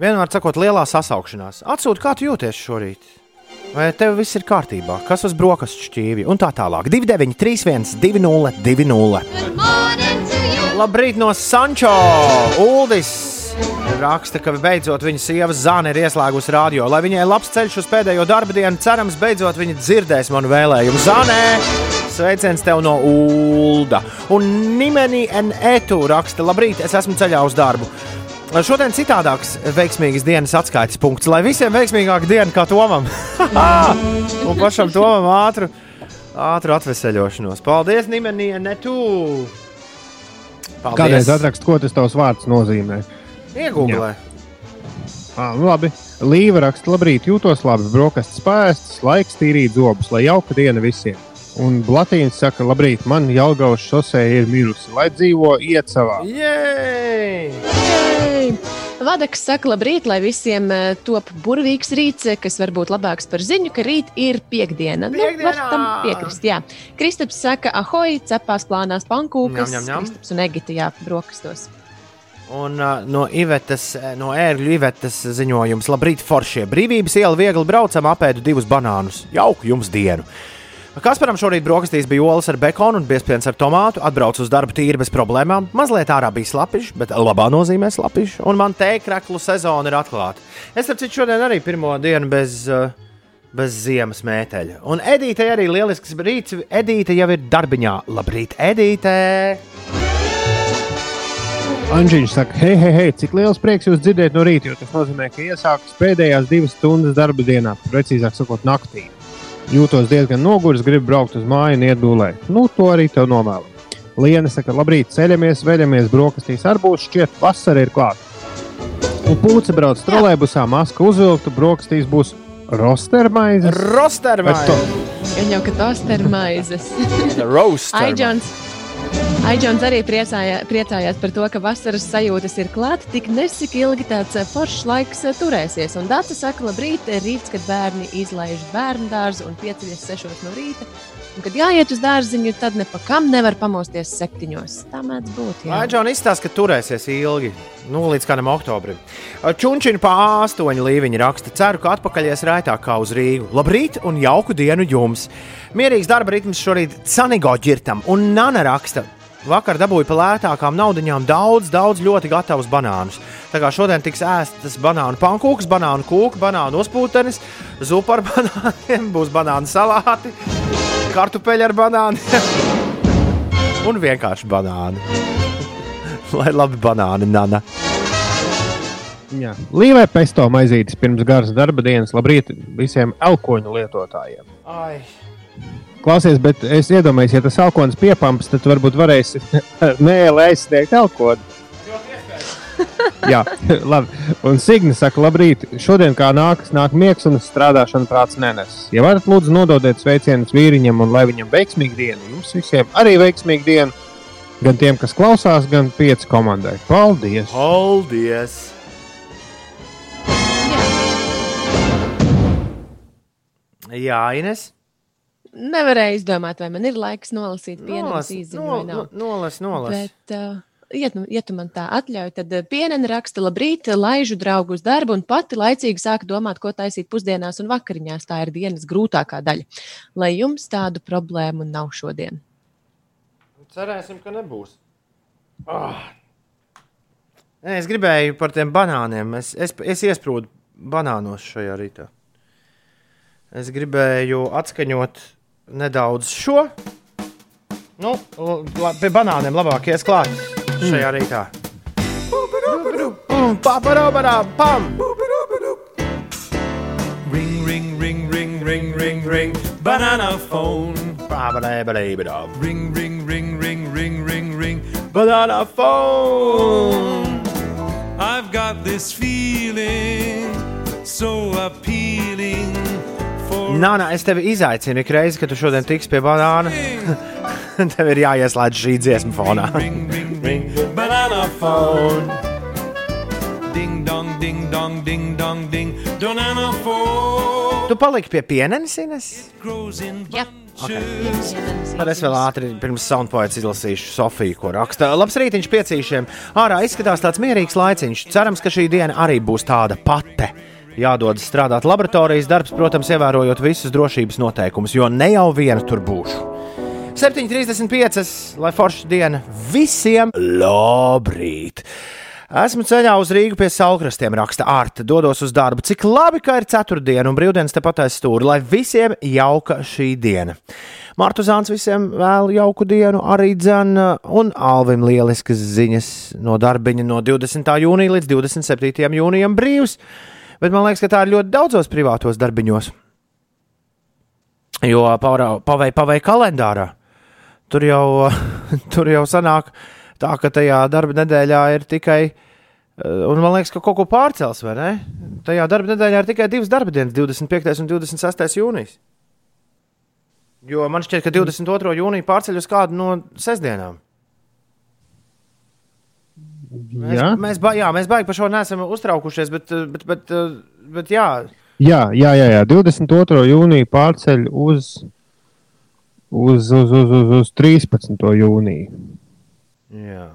Vienmēr sakot, lielā sasaukšanās. Atsūti, kā tu jūties šorīt? Vai tev viss ir kārtībā? Kas uz brokastu šķīvi? Un tā tālāk. 29, 31, 20, 20. Labrīt no Sančo! Uldis! Raksta, ka beidzot viņa sieva Zana ir ieslēgusi radio. Lai viņai labs ceļš uz pēdējo darba dienu, cerams, beidzot viņa dzirdēs manu vēlējumu. Zanē! Sveiciens tev no Ulda! Un Nimeni N.E.Tu. raksta, labrīt, es esmu ceļā uz darbu. Šodien citādāks veiksmīgas dienas atskaites punkts, lai visiem veiksmīgāka diena kā Tomam. Un pašam Tomam ātru, ātru atveseļošanos. Paldies, Nimenija, ne tu! Kādreiz atrakst, ko tas tavs vārds nozīmē? Iegūlē. Ah, nu labi. Līva raksta, labrīt, jūtos labi, brokastis pēstas, laiks tīrīt zobus, lai jauka diena visiem. Un Latīns saka, labrīt, man Jālgaujas šosē ir mirusi, lai dzīvo iecavā. Jej! Vadaks saka, labrīt, lai visiem eh, top burvīgs rīts, eh, kas var būt labāks par ziņu, ka rīt ir piekdiena. Nu, var Piekdienā! tam piekrist, jā. Kristaps saka, ahoj, cepās plānās pankūkas. Ņem, ņem, ņem. Kristaps un Egita, jā, brokastos. Un uh, no Ivetas, no ērgļu Ivetas ziņojums, labrīt, foršie. Brīvības iela viegli braucam, apēdu divus banānus. Jauku jums dienu! Kasparam šorīt brokastīs bija olas ar bekonu un biezpiens ar tomātu. Atbraucu uz darbu tīri bez problēmām. Mazliet ārā bija slapiņš, bet labā nozīmē slapiņš. Un man tēkraklu sezona ir atklāta. Es saprotu, šodien arī pirmo dienu bez, uh, bez ziemas mēteļa. Un Edīte arī lielisks rīts. Edīte jau ir darbiņā. Labrīt, Edīte! Anģiņš saka, hei, hei, hei, cik liels prieks jūs dzirdēt no rīta, jo tas nozīmē, ka iesākas pēdējās divas stundas darba dienā, precīzāk sakot, naktī. Jūtos diezgan noguris, gribu braukt uz māju un iet gulēt. Nu, to arī tev novēlu. Liena saka, labrīt, ceļamies, veļamies, brokastīs ar būs šķiet, vasara ir klāta. Un pūce brauc trolēbusā, maska uzvilkta, brokastīs būs rostermaizes. Rostermaizes! Jau, ka tos ir Aidžons arī priecāja, priecājās par to, ka vasaras sajūtas ir klāta, tik nesik ilgi tāds eh, foršs laiks eh, turēsies. Un Dārsa saka, labrīt, ir rīts, kad bērni izlaiž bērnu dārzu un pieceļas sešos no rīta. Un, kad jāiet uz dārziņu, tad nepakam nevar pamosties septiņos. Tā mēdz būt. Aģents izstāsta, ka turēsies ilgi, nu, līdz kādam oktobrim. Čunčina pa astoņu līviņu raksta, ceru, ka atpakaļies raitāk kā uz Rīgu. Labrīt un jauku dienu jums! Mierīgs darba ritms šorīt Sanigo ģirtam un Nana raksta. Vakar dabūju par lētākām naudaiņām daudz, daudz ļoti gatavus banānus. Tā kā šodien tiks ēstas banānu pankūks, banānu kūka, banānu uzpūtenis, zupa ar banāniem, būs banānu salāti, kartupeļi ar banāniem un vienkārši banāni. Lai labi banāni, Nana. Jā. Līvai pesto maizītes pirms garas darba dienas. Labrīt visiem elkoņu lietotājiem. Ai. Klausies, bet es iedomājos, ja tas elkonis piepamps, tad varbūt varēsi nē, lai aizsniegtu elkoni. Jā, labi. Un Signa saka, labrīt. Šodien kā nākas, nāk miegs un strādāšana prāts nenes. Ja varat, lūdzu, nododiet sveicienus vīriņam un lai viņam veiksmīga diena. Jums visiem arī veiksmīga diena. Gan tiem, kas klausās, gan pieci komandai. Paldies! Paldies! Jā, Ines. Nevarēju izdomāt, vai man ir laiks nolasīt pienu Nolas, īziņu nol, vai nav. nolas, nolas. Bet, uh, ja, tu, ja tu man tā atļauj, tad uh, pienene raksta, labrīt, laižu draugu uz darbu un pati laicīgi sāk domāt, ko taisīt pusdienās un vakariņās. Tā ir dienas grūtākā daļa. Lai jums tādu problēmu nav šodien. Cerēsim, ka nebūs. Oh. Nē, es gribēju par tiem banāniem. Es, es, es iesprūdu banānos šajā rītā. Es gribēju atskaņot nedaudz šo. Nu, la, pie banāniem labāk ies klāt šajā rītā. Paparābarā, pam! Ring, ring, ring, ring, ring, ring, ring. Banana phone. Paparābarā. Ring, ring, ring, ring, ring, ring, ring. Banana phone! I've got this feeling so appealing for Nā, nā, es tevi izaicinu ik reizi, kad tu šodien tiks pie banāna. Tev ir jāieslēdz šī dziesma fonā. banana phone. Ding dong, ding dong, ding dong, ding, banana phone. Tu paliki pie pienenes, Ines? Jā. choose. Tad es vēl ātri pirms soundpoets izlasīšu Sofiju, ko raksta. Labs rītiņš piecīšiem. Ārā izskatās tāds mierīgs laiciņš. Cerams, ka šī diena arī būs tāda pati. Jādodas strādāt laboratorijas darbs, protams, ievērojot visus drošības noteikumus, jo ne jau viena tur būšu. 7,35. lai forša diena visiem labrīt! Esmu ceļā uz Rīgu pie saulkrastiem, raksta Arta. Dodos uz darbu. Cik labi, ka ir ceturtdiena un brīvdienas tepat aiz stūra, lai visiem jauka šī diena. Mārtu Zāns visiem vēl jauku dienu, arī dzēna, un Alvim lieliskas ziņas no darbiņa no 20. jūnija līdz 27. jūnijam brīvs. Bet man liekas, ka tā ir ļoti daudzos privātos darbiņos. Jo pavai pavai kalendārā. Tur jau, tur jau sanāk, tā ka tajā darba nedēļā ir tikai. eh, Un man liekas, ka kaut ko pārcels, vai ne? Tajā darba nedēļā ir tikai divas darba dienas, 25. un 26. jūnijas. Jo man šķiet, ka 22. jūnija pārceļ uz kādu no sestdienām. Mēs, mēs, ba, jā, mēs baigi par šo neesam uztraukušies, bet, bet, bet, bet jā, jā, jā, jā, jā. 22. jūnija pārceļ uz, uz, uz, uz, uz, uz 13. jūniju. jā.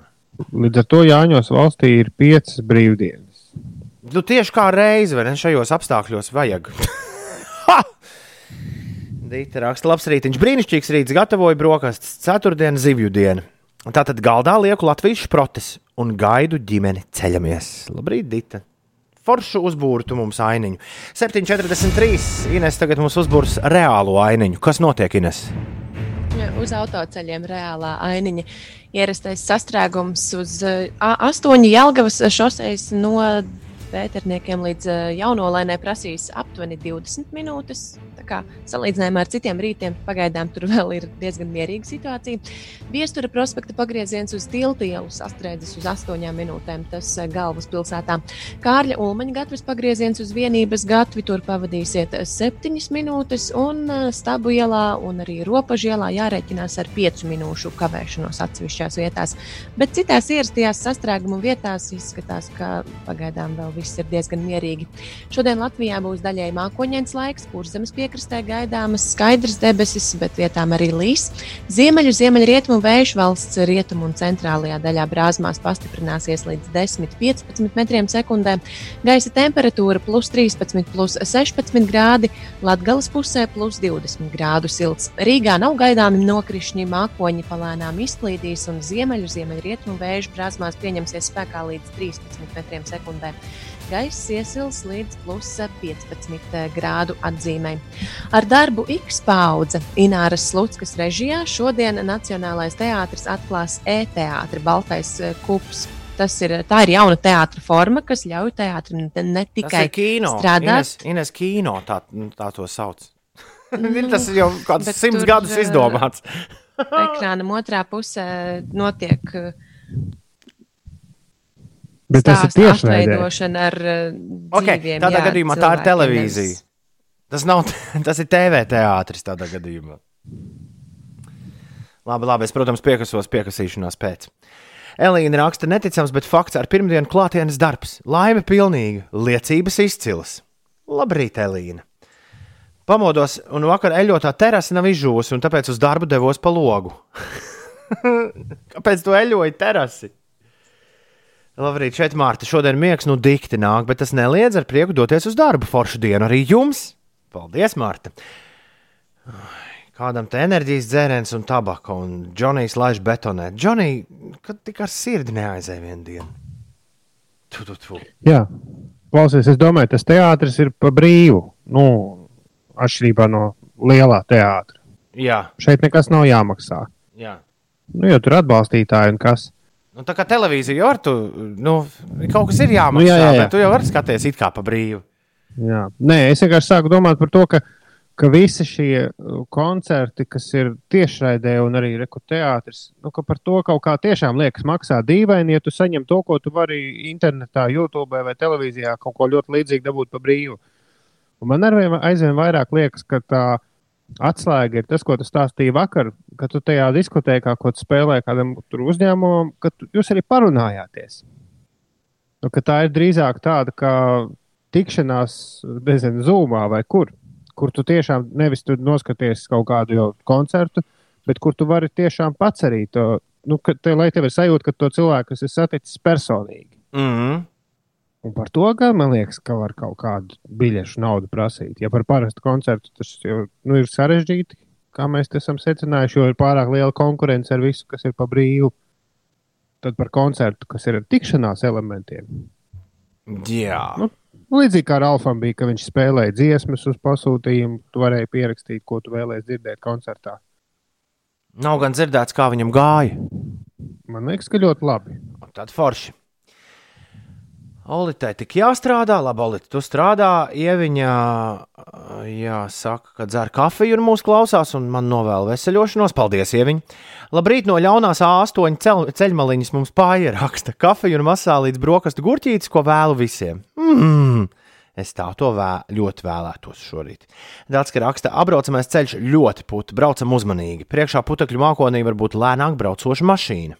Līdz ar to Jāņos valstī ir piecas brīvdienas. Nu, tieši kā reizi, vai ne? Šajos apstākļos vajag. Dīta raksta, labs rītiņš, brīnišķīgs rīts, gatavoju brokastis, ceturtdiena, zivju diena. Tātad galdā lieku Latvijas šprotes un gaidu ģimeni ceļamies. Labrīt, Dita! Foršu uzbūrtu mums ainiņu. 7,43. Ines tagad mums uzbūrs reālu ainiņu. Kas notiek, Ines? Uz autoceļiem reālā ainiņa ierastais sastrēgums uz uh, astoņu Jelgavas šoseis no Pēterniekiem līdz uh, jaunolainē prasīs aptuveni 20 minūtes. Kā salīdzinājumā ar citiem rītiem pagaidām tur vēl ir diezgan mierīga situācija. Viestura prospekta pagrieziens uz tiltu ielu sastrēdzis uz 8 minūtēm. Tas uh, galvaspilsētā. Kārļa Ulmaņa gatavs pagrieziens uz vienības gatvi tur pavadīsiet 7 minūtes, un uh, Stabu ielā un arī Ropažu ielā jārēķinās ar 5 minūšu kavēšanos atsevišķās vietās. Bet citās ierastajās sastrēgumu vietās izskatās, ka pagaidām vēl viss ir diezgan mierīgi. Šodien Latvijā būs daļai mākoņdienas laiks, kur zemes piekrastē gaidāmas skaidrs debesis, bet vietām arī līs. Ziemeļu, ziemeļrietumu vējš valsts rietumu un centrālajā daļā brāzmās pastiprināsies līdz 10-15 metriem sekundē. Gaisa temperatūra plus 13, plus 16 grādi, Latvijas pusē plus 20 grādu silts. Rīgā nav gaidāmi nokrišņi, mākoņi palēnām izklīdīs un ziemeļu, ziemeļrietumu vējš brāzmās pieņemsies spēkā līdz 13 metriem sekundē. Gaiss iesils līdz plus 15 grādu atzīmē. Ar darbu X paudze Ināras Slutskas režijā šodien Nacionālais teātris atklās e-teātri Baltais eh, kups. Tas ir, tā ir jauna teātris forma, kas ļauj teātrim ne, Tas tikai kino. strādāt. Ines, Ines kino, tā, nu, tā to sauc. Tas ir jau kādus Bet simts tur, gadus eh, izdomāts. Ekrānam otrā pusē notiek eh, Bet tas ir tiešraidē. atveidošana ar eh, Okay, dzīviem, tādā jā, gadījumā tā ir cilvēkiem, televīzija. Tas, nav, tas ir TV teātris tādā gadījumā. Labi, labi, es, protams, piekasos piekasīšanās pēc. Elīna raksta, neticams, bet fakts ar pirmdienu klātienes darbs. Laime pilnīga, liecības izcils. Labrīt, Elīna! Pamodos, un vakar eļotā terasa nav izžūs, un tāpēc uz darbu devos pa logu. Kāpēc tu eļoji terasi? Labrīt, šeit Mārta. Šodien miegs nu dikti nāk, bet tas neliedz ar prieku doties uz darbu. Foršu dienu arī jums. Paldies, Mārta. Kādam te enerģijas dzēriens un tabaka, un Džonijs laiž betonē. Džonij, kad tik ar sirdi neaizēja vienu dienu? Tu, tu, tu. Jā, klausies, es domāju, tas teātris ir pa brīvu. Nu, atšķirībā no lielā teātra. Jā, Šeit nekas nav jāmaksā. jā. Nu, jo tur atbalstītāji un kas. Nu, tā kā televīzija jau ar to, nu, kaut kas ir jāmaksā, Nu, jā, jā, jā. bet tu jau vari skatīties it kā pa brīvu. Jā. Nē, es vienkārši sāku domāt par to, ka, ka visi šie uh, koncerti, kas ir tiešraidē un arī rekoteātris, nu, ka par to kaut kā tiešām liekas maksā dīvaini, ja tu saņem to, ko tu vari internetā, YouTube vai televīzijā kaut ko ļoti līdzīgu dabūt pa brīvu. Un man arvien aizvien vairāk liekas, ka tā atslēga ir tas, ko tu stāstīji vakar, kad tu tajā diskotēkā, ko tu spēlēji kādam uzņēmumam, ka tu, jūs arī parunājāties. Nu, tā ir drīzāk tāda kā tikšanās, nezinu, zūmā vai kur. kur tu tiešām nevis tu noskaties kaut kādu koncertu, bet kur tu vari tiešām pats arī to, nu, ka, te, lai tev ir sajūta, ka to cilvēku, ir saticis personīgi. Mm -hmm. Un par to gan man liekas, ka var kaut kādu biļešu naudu prasīt. Ja par parastu koncertu tas jau nu, ir sarežģīti, kā mēs esam secinājuši, jo ir pārāk liela konkurence ar visu, kas ir pa brīvu. Tad par koncertu, kas ir ar tikšanās elementiem. Jā. Nu, Līdzīgi kā ar Alfam bija, ka viņš spēlēja dziesmas uz pasūtījumu, tu varēji pierakstīt, ko tu vēlējies dzirdēt koncertā. Nav gan dzirdēts, kā viņam gāja. Man liekas, ka ļoti labi. Tad forši. Olitē tik jāstrādā, labi, Olite, tu strādā. Ieviņā, jā, saka, ka dzer kafiju un mūs klausās, un man novēl veseļošanos. Paldies, Ieviņ! Labrīt no ļaunās A8 ceļ, ceļmaliņas mums pāri raksta kafiju un masā līdz brokastu gurķītes, ko vēlu visiem. Mmm! Es tā to vē, ļoti vēlētos šorīt. Daudz, ka raksta, apbraucamais ceļš ļoti putekļi, braucam uzmanīgi. Priekšā putekļu mākonī var būt lēnāk braucoša mašīna.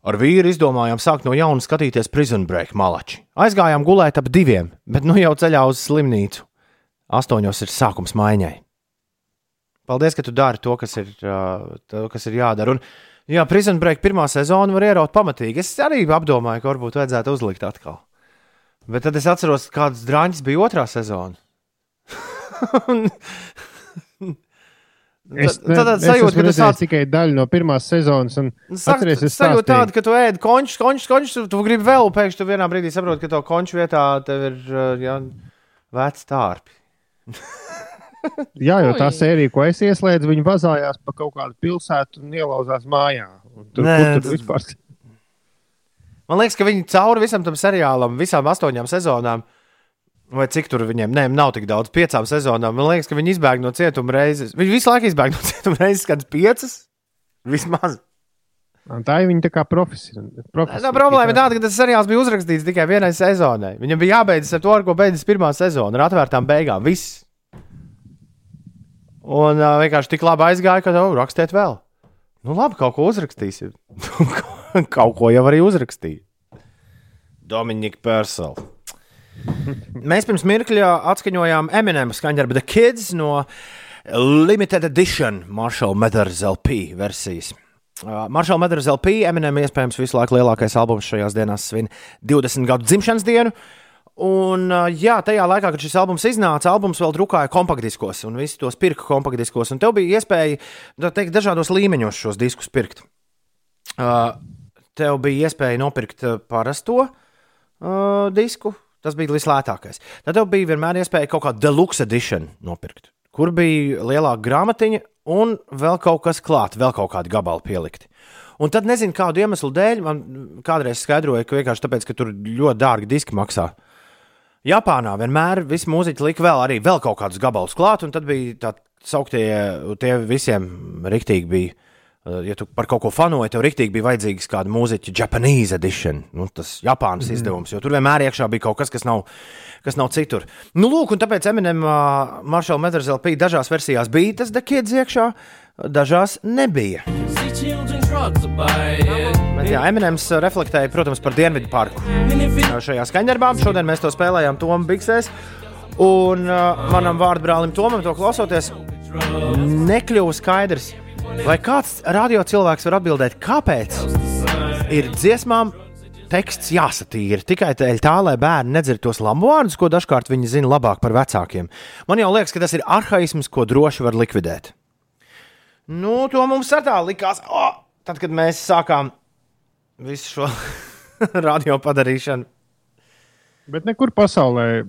Ar vīru izdomājām sākt no jauna skatīties Prison Break malači. Aizgājām gulēt ap diviem, bet nu jau ceļā uz slimnīcu. Astoņos ir sākums maiņai. Paldies, ka tu dari to, kas ir, to, kas ir jādara. Un, jā, Prison Break pirmā sezona var ieraut pamatīgi. Es arī apdomāju, ka varbūt vajadzētu uzlikt atkal. Bet tad es atceros, kādas drāņas bija otrā sezona. Es, tāds sajūta, ka tu sāc- tikai daļu no pirmās sezonas. Un, atceries, es sajūta stāstīju. tāda, ka tu ēd končus, končus, končus, tu gribi vēl, pēkšņi tu vienā brīdī saproti, ka to konču vietā tev ir uh, jā, vecs tārpi. Jā, jo tā sērija, ko es ieslēdzu, viņi vazājās pa kaut kādu pilsētu un ielauzās mājā. Un Tur, Nē, tur tas- vispār... Man liekas, ka viņi cauri visam tam seriālam, visām astoņām sezonām, vai cik tur viņiem, nē, nav tik daudz, piecām sezonām. Man liekas, ka viņi izbēg no cietuma reizes. Viņi visu laiku izbēg no cietuma reizes, kad piecas. Vismaz. Un Tā ir viņa tā kā profesija. Tā problēma ir tāda, ka tas seriāls bija uzrakstīts tikai vienai sezonai. Viņam bija jābeidz ar to, ar ko beidzas pirmā sezona, ar atvērtām beigām. Viss. Un uh, vienkārši tik labi aizgāja, ka jau rakstiet vēl. Nu, labi, kaut ko uzrakstīsim. kaut ko jau arī uzrakstīja. Dominika Persela. Mēs pirms mirkļa atskaņojām Eminem skaņdarbu The Kids no Limited Edition Marshall Mathers LP versijas. Uh, Maršala Mathers LP, Eminem iespējams visu laiku lielākais albums šajās dienās svin 20 gadu dzimšanas dienu. Un, uh, jā, tajā laikā, kad šis albums iznāca, albums vēl drukāja kompaktdiskos, un visi tos pirka kompaktdiskos. Un tev bija iespēja teikt, dažādos līmeņos šos diskus pirkt. Uh, tev bija iespēja nopirkt uh, parasto uh, disku, tas bija vislētākais. Tad tev bija vienmēr iespēja kaut kādu deluxe edition nopirkt, kur bija lielāka grāmatiņa un vēl kaut kas klāt, vēl kaut kādi gabali pielikti. Un tad nezinu, kādu iemeslu dēļ man kādreiz skaidroja, ka vienkārši tāpēc, ka tur ļoti dārgi diski maksā. Japānā vienmēr visi mūziķi lika vēl arī vēl kaut kādus gabalus klāt, un tad bija tā sauktie, tie visiem riktīgi bija. Ja tu par kaut ko fanoji, tev rīktīgi bija vajadzīgs kāda mūziķa Japanese edition, nu, tas Japānas mm izdevums, jo tur vienmēr iekšā bija kaut kas, kas nav, kas nav citur. Nu, lūk, un tāpēc Eminem uh, Marshall Mathers LP dažās versijās bija tas Kids iekšā, dažās nebija. Bet, jā, Eminems reflektēja, protams, par Dienvidu parku. Šajā skaņdarbā šodien mēs to spēlējām Tomā Bigsēs. Un uh, manam vārdbrālim Tomam to klausoties, nekļuva skaidrs, vai kāds radio cilvēks var atbildēt, kāpēc ir dziesmām teksts jāsatīra tikai tēļ tā, lai bērni nedzird tos lambu vārdus, ko dažkārt viņi zina labāk par vecākiem. Man jau liekas, ka tas ir arhaisms, ko droši var likvidēt. Nu, to mums ar tā likās, oh, tad, kad mēs sākām visu šo radio padarīšanu. Bet nekur pasaulē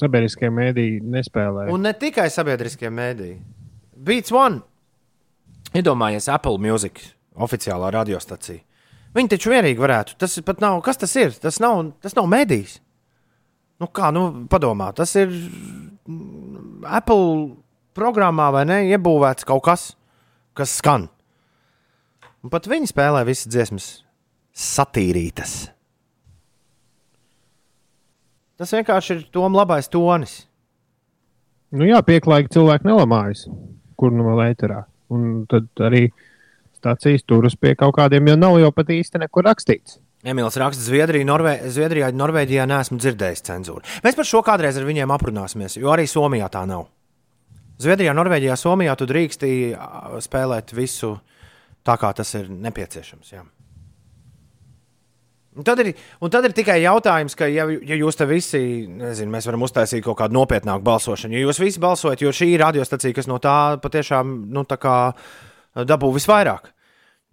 sabiedriskie mēdīji nespēlē. Un ne tikai sabiedriskie mēdīji. Beats One. Iedomājies Apple Music oficiālā radiostacija. Viņi taču vienīgi varētu. Tas pat nav. Kas tas ir? Tas nav, tas nav mēdījis. Nu, kā, nu, padomā, tas ir mm, Apple programmā vai ne? Iebūvēts kaut kas, kas skan. Un pat viņi spēlē visas dziesmas satīrītas. Tas vienkārši ir Toms labais tonis. Nu, jā, pieklājīgi cilvēki nelamājas, kur nu vēl ēterā. Un tad arī stācijas turas pie kaut kādiem, jo nav jau pat īsti nekur rakstīts. Emīls raksta, Zviedrija, Norvē, Zviedrijā, Norvēģijā neesmu dzirdējis cenzūru. Mēs par šo kādreiz ar viņiem aprunāsimies, jo arī Somijā tā nav. Zviedrijā, Norvēģijā, Somijā tu drīksti spēlēt visu tā, kā tas ir nepieciešams. Jā. Un tad, ir, un tad ir tikai jautājums, ka, ja, ja jūs te visi, nezinu, mēs varam uztaisīt kaut kādu nopietnāku balsošanu, ja jūs visi balsojat, jo šī ir radiostacija, kas no tā patiešām nu, tā kā dabū visvairāk.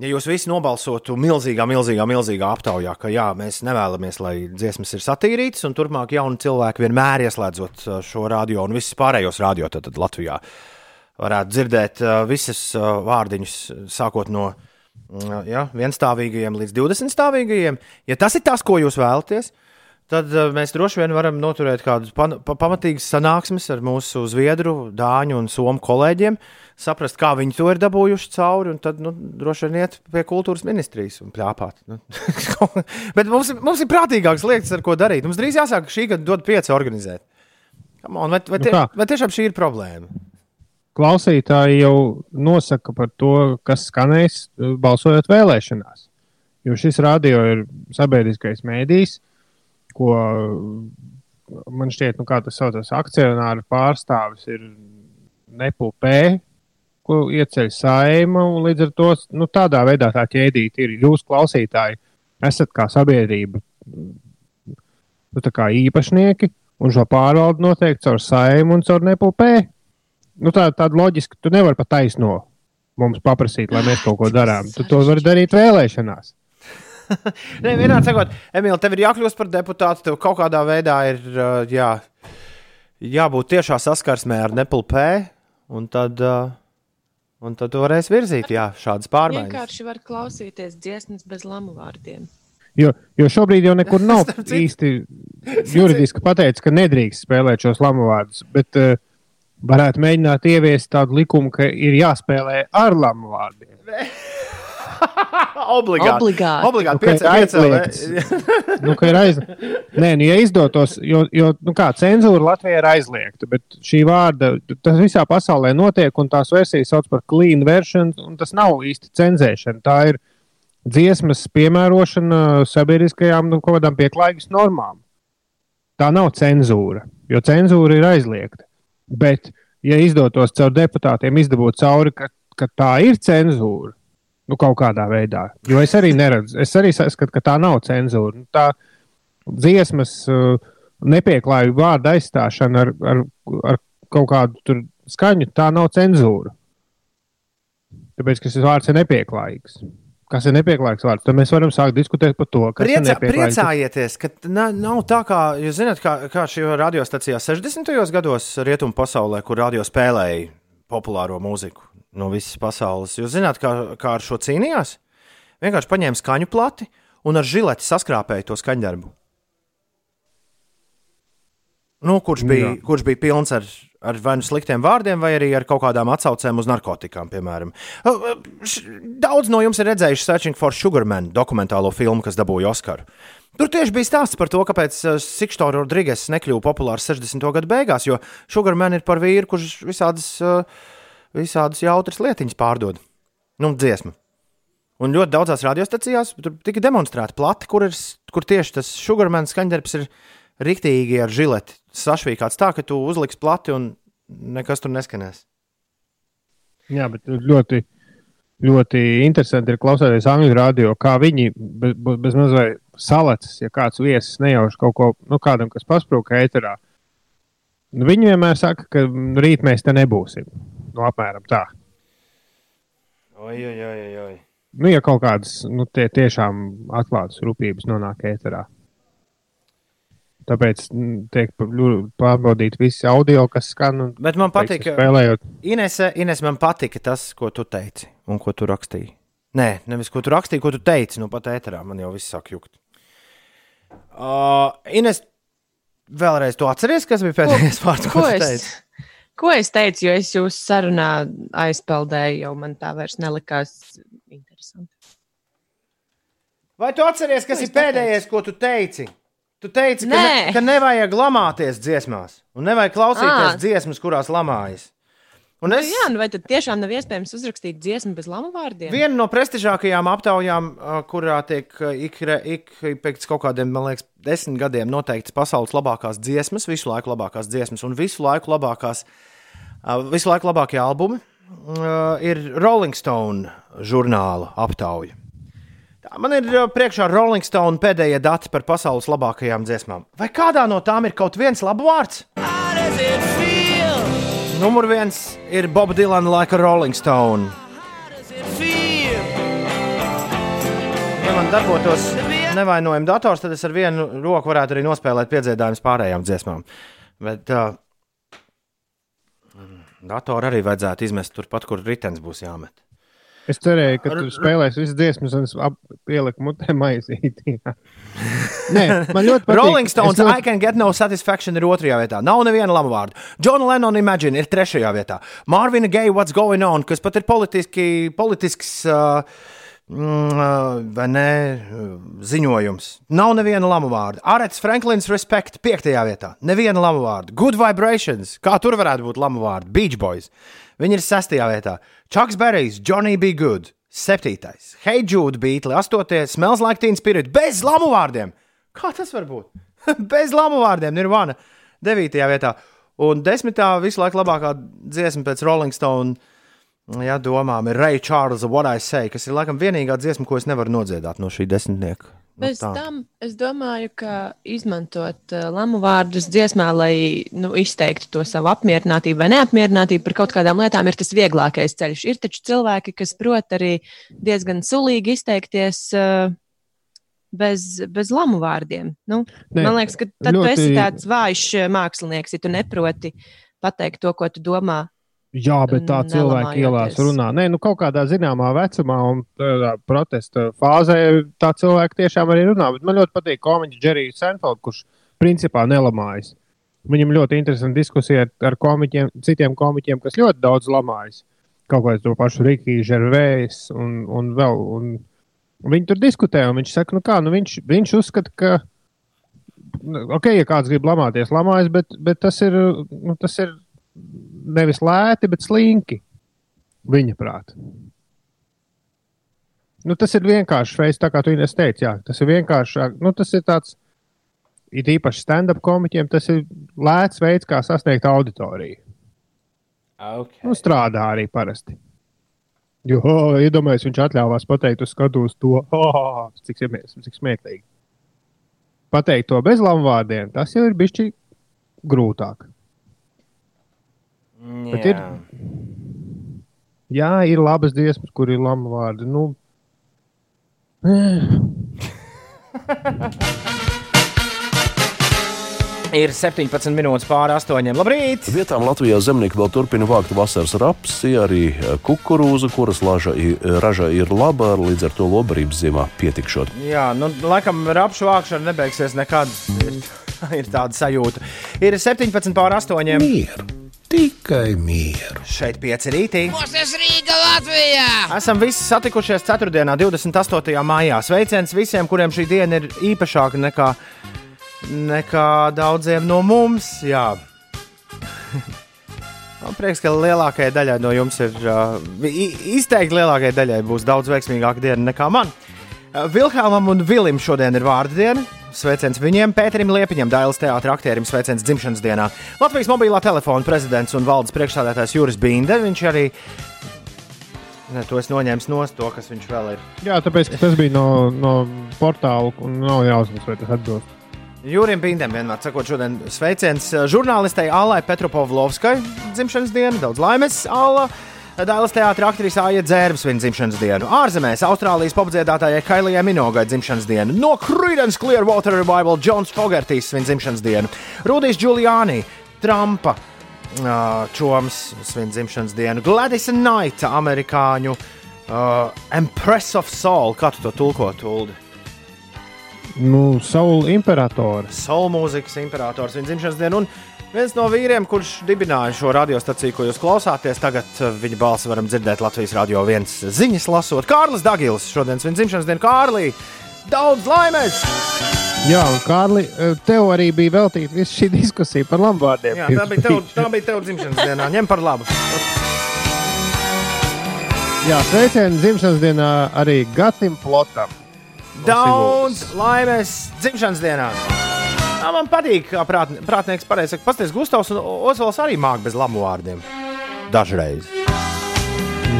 Ja jūs visi nobalsotu milzīgā, milzīgā, milzīgā aptaujā, ka jā, mēs nevēlamies, lai dziesmas ir satīrītas, un turpmāk jauni cilvēki vienmēr ieslēdzot uh, šo radio un visus pārējos radio tad, tad Latvijā, varētu dzirdēt uh, visas uh, vārdiņus, sākot no ja, vienstāvīgajiem līdz 20 stāvīgajiem. Ja tas ir tas, ko jūs vēlaties, tad uh, mēs droši vien varam noturēt kādas pa, pa, pamatīgas sanāksmes ar mūsu zviedru, dāņu un somu kolēģiem, saprast, kā viņi to ir dabūjuši cauri, un tad nu, droši vien iet pie kultūras ministrijas un plāpāt. Nu. Bet mums, mums ir prātīgākas lietas, ar ko darīt. Mums drīz jāsāk šī gada dod pieci organizēt. On, vai, vai, Nu tie, kā? vai tiešām šī ir problēma? Klausītāji jau nosaka par to, kas skanēs eh, balsojot vēlēšanās. Jo šis radio ir sabiedriskais mēdījis, ko man šķiet, nu, kā tas saucas, akcionāru pārstāvis ir nepulpē, ko ieceļ saima. Līdz ar to nu, tādā veidā tā ķēdīte ir. Jūs, klausītāji, esat kā sabiedrība, nu, tā kā īpašnieki, un šo pārvaldu noteikti caur saimu un caur nepulpē. Nu, tā, tāda loģiska, tu nevari pat taisno mums paprasīt, lai mēs kaut ko darām. Tu to vari darīt vēlēšanās. Nē, vienādi sakot, Emīl, tev ir jākļūst par deputātu. Tev kaut kādā veidā ir uh, jā, jābūt tiešā saskarsmē ar nepulpē, un tad, uh, un tad tu varēsi virzīt jā, šādas pārmaiņas. Vienkārši var klausīties dziesmas bez lamu vārdiem. Jo, jo šobrīd jau nekur nav īsti juridiski pateikts, ka nedrīkst spēlēt šos lamu vārdus. Bet uh, varētu mēģināt ieviest tādu likumu, ka ir jāspēlē ar lamu vārdiem. Obligāti. Obligāti. Obligāti. Nu, ka ir Piecē, aizliegts. nu, ir aiz... Nē, nu, ja izdotos, jo, jo nu, kā, cenzūra Latvijā ir aizliegta, bet šī vārda, tas visā pasaulē notiek, un tās versijas sauc par clean version, un tas nav īsti cenzēšana. Tā ir dziesmas piemērošana sabiedriskajām nu, kaut kādām pieklājīgas normām. Tā nav cenzūra, jo cenzūra ir aizliegta. Bet, ja izdotos caur deputātiem izdabūt cauri, ka, ka tā ir cenzūra, nu, kaut kādā veidā. Jo es arī neredzu, es arī saskatu, ka tā nav cenzūra. Nu, Tā dziesmas uh, nepieklājīga vārda aizstāšana ar, ar, ar kaut kādu skaņu, tā nav cenzūra. Tāpēc, ka šis vārds ir nepieklājīgs. Kas ir nepieklājīgs vārds? Tad mēs varam sākt diskutēt par to, kas Priecā, ir priecājieties, ka na, nav tā, kā jūs zināt, kā, kā šī radiostacijā 60. gados rietumu pasaulē, kur radio spēlēja populāro mūziku no visas pasaules. Jūs zināt, kā, kā ar šo cīnījās? Vienkārši paņēma skaņu plati un ar žileti saskrāpēja to skaņdarbu. Nu, kurš, bija, kurš bija pilns ar, ar vai nu sliktiem vārdiem, vai arī ar kaut kādām atsaucēm uz narkotikām, piemēram. Daudz no jums ir redzējuši Searching for Sugarman dokumentālo filmu, kas dabūja Oskaru. Tur tieši bija stāsts par to, kāpēc uh, Sikstors Rodrīgas nekļuva populārs 60. gadu beigās, jo Sugarman ir par vīru, kurš visādas, uh, visādas jautras lietiņas pārdod. Nu, dziesmu. Un ļoti daudzās radiostacijās tika demonstrēta plati, kur, ir, kur tieši tas Sugarman skaņdarbs ir riktīgi ar žileti sašvīkāts tā, ka tu uzliksi plati un nekas tur neskanēs. Jā, bet ļoti, ļoti interesanti ir klausīties angļu radio, kā viņi bez, bez mazliet salacas, ja kāds viesis nejauši kaut ko, nu, kādam, kas pasprūka ēterā. Nu, viņi vienmēr saka, ka "Nu, rīt mēs te nebūsim. Nu, apmēram tā. Oi, oi, oi, oi. Nu, ja kaut kādas nu, tie tiešām atklātas rūpības nonāk ēterā. Tāpēc mm, tiek pa- pārbaudīt visi audio, kas skan. Un, Bet man patīk, ka spēlējot. Inese, Ines, man patika tas, ko tu teici un ko tu rakstīji. Nē, nevis ko tu rakstīji, ko tu teici. Nu, pat ēterā man jau viss sāk jukt. Uh, Ines, vēlreiz tu atceries, kas bija pēdējais vārds, ko, Ko ko tu es, teici? ko es teicu, jo es jūsu sarunā aizpeldēju, jau man tā vairs nelikās interesanti. Vai tu atceries, kas Ko ir es pēdējais, ko tu teici? Tu teici, ka, Nē. ne, ka nevajag lamāties dziesmās, un nevajag klausīties Ā. dziesmas, kurās lamājas. Un es, Jā, nu vai tad tiešām nav iespējams uzrakstīt dziesmu bez lamu vārdiem? Viena no prestižākajām aptaujām, ā, kurā tiek ā, ik, re- ik pēc kaut kādiem, man liekas, desmit gadiem noteikts pasaules labākās dziesmas, visu laiku labākās dziesmas un visu laiku labākās, ā, visu laiku labākie albumi, ā, ir Rolling Stone žurnāla aptauja. Man ir priekšā Rolling Stone pēdējie dati par pasaules labākajām dziesmām. Vai kādā no tām ir kaut viens labs vārds? Numur viens ir Bob Dylan, like a Rolling Stone. Ja man darbotos nevainojami dators, tad es ar vienu roku varētu arī nospēlēt piedziedājumus pārējām dziesmām. Bet uh, datoru arī vajadzētu izmest turpat, kur ritenis būs jāmet. Es cerēju, ka tu spēlēsi visas dziesmas, un ap- pieliku mutē maizīti. Nē, man ļoti patīk. Rolling Stones, es ļoti... I can get no satisfaction ir otrajā vietā. Nav neviena laba vārda. John Lennon Imagine ir trešajā vietā. Marvina Gaye, what's going on, kas pat ir politiski, politisks. Uh, vai ne? uh, Ziņojums. Nav neviena lama vārda. Arēts Franklins, respect, piektajā vietā. Neviena lama vārda. Good vibrations. Kā tur varētu būt lama vārda? Beach Boys. Viņi ir sestajā vietā. Chucks Berrijs, Johnny B. Good. Septītais. Hey Jude, Beatles. Astoties. Smells like teen spirit. Bez lamu vārdiem. Kā tas var būt? Bez lamu vārdiem. Nirvana. Devītajā vietā. Un desmitā visu laiku labākā dziesma pēc Rolling Stone. Jā, domām ir Ray Charles, What I Say, kas ir laikam vienīgā dziesma, ko es nevaru nodziedāt no šī desmitnieka. Nu, Bez tā. tam es domāju, ka izmantot uh, lamu vārdus dziesmā, lai nu, izteiktu to savu apmierinātību vai neapmierinātību par kaut kādām lietām, ir tas vieglākais ceļš. Ir taču cilvēki, kas prot arī diezgan sulīgi izteikties uh, bez, bez lamu vārdiem. Nu, Nē, man liekas, ka tad ļoti... tu esi tāds vājš uh, mākslinieks, ja tu neproti pateikt to, ko tu domā. Jā, bet tā cilvēka ielās runā. Nē, nu kaut kādā zināmā vecumā un tādā protesta fāzē tā cilvēka tiešām arī runā. Bet man ļoti patīk komiķis Džerijs Senfelds, kurš principā nelamājas. Viņam ļoti interesanti diskusija ar, ar komiķiem, citiem komiķiem, kas ļoti daudz lamājas. Kaut kādu to pašu Rikiju, Žervējs un, un vēl. Un viņi tur diskutē, un viņš saka, nu kā, nu viņš, viņš uzskata, ka. nu, Ok, ja kāds grib lamāties, lamājas, bet, bet tas, ir, nu, tas ir nevis lēti, bet slinki. Viņa prātā. Nu, tas ir vienkārši veids, tā kā tu teici. Jā, tas ir vienkārši. Nu, tas ir tāds, it īpaši stand-up komiķiem, tas ir lēts veids, kā sasniegt auditoriju. Okay. Nu, strādā arī parasti. Jo, iedomājieties, viņš atļāvās pateikt, uz skatuves to, oh, cik, cik smieklīgi. Pateikt to bez lamu vārdiem, tas jau ir bijis grūtāk. Bet ir- Jā, ir labas dziesmas, kur ir lamu vārdi. Nu, Ir 17 minūtes pāri astoņiem. Labrīt! Vietām Latvijā zemnieki vēl turpina vākt vasaras rapsi, arī eh, kukurūzu, kuras laža, i- raža ir laba, līdz ar to lobarības ziemā pietikšot. Jā, nu, laikam rapšu vākšana nebeigsies nekad. Ir, ir tāda sajūta. Ir 17 pāri astoņiem. Mieru, tikai mieru. Šeit pieci rītī. Mostas Rīga Latvijā! Esam visi satikušies 4. 28. maijā. Sveiciens visiem, kuriem šī diena ir īpašāka nekā, nekā daudziem no mums. Jā. Man prieks, ka lielākajai daļai no jums ir uh, i- izteikti lielākajai daļai būs daudz veiksmīgāka diena nekā man. Uh, Vilhelmam un Vilim šodien ir vārdu diena. Sveiciens viņiem, Pēterim Liepiņam, Dailas teātris aktierim, sveiciens dzimšanas dienā. Latvijas mobilā telefona prezidents un valdes priekšstādātājs Juris Binde. Viņš arī Ne, to es noņēmu no to, kas viņš vēl ir. jā, tāpēc tas bija no, no portāla, un nav jāuzsver, vai tas atbilst. Jurim Bindam vienmēr sakot, šodien sveiciens žurnālistei Allai Petropavlovskai dzimšanas dienu. Daudz laimes, Alla. Dailas teātris aktrise Aija Dzērvis viņa dzimšanas dienu. Ārzemēs Austrālijas popdziedātājai Kailijai Minogai dzimšanas dienu. No Creedence Clearwater Revival Džons Fogertīs viņa dzimšanas dienu. Rudijs Giuliani, Trumpa čoms svin dzimšanas dienu. Gladys Knight, amerikāņu uh, Empress of Soul. Kā tu to tulkot, Uldi? Nu, Saula imperatora. Soul mūzikas imperators viņa dzimšanas dienu. Un viens no vīriem, kurš dibināja šo radiostaciju, ko jūs klausāties, tagad uh, viņa balsi varam dzirdēt Latvijas radio viens ziņas lasot. Kārlis Dagils šodien viņa dzimšanas dienu. Kārlī, daudz laimes! Jā, un Kārli, tev arī bija veltīta visa šī diskusija par lambārdiem. Jā, tā bija tev, tā bija tev dzimšanas dienā. Ņem par labu. Jā, sveicieni dzimšanas dienā arī Gatim Plotam. Daudz laimes dzimšanas dienā! Jā, man patīk, kā prāt, prātnieks pareizi saka, pasties Gustavs un Ozols arī māk bez lamu vārdiem. Dažreiz.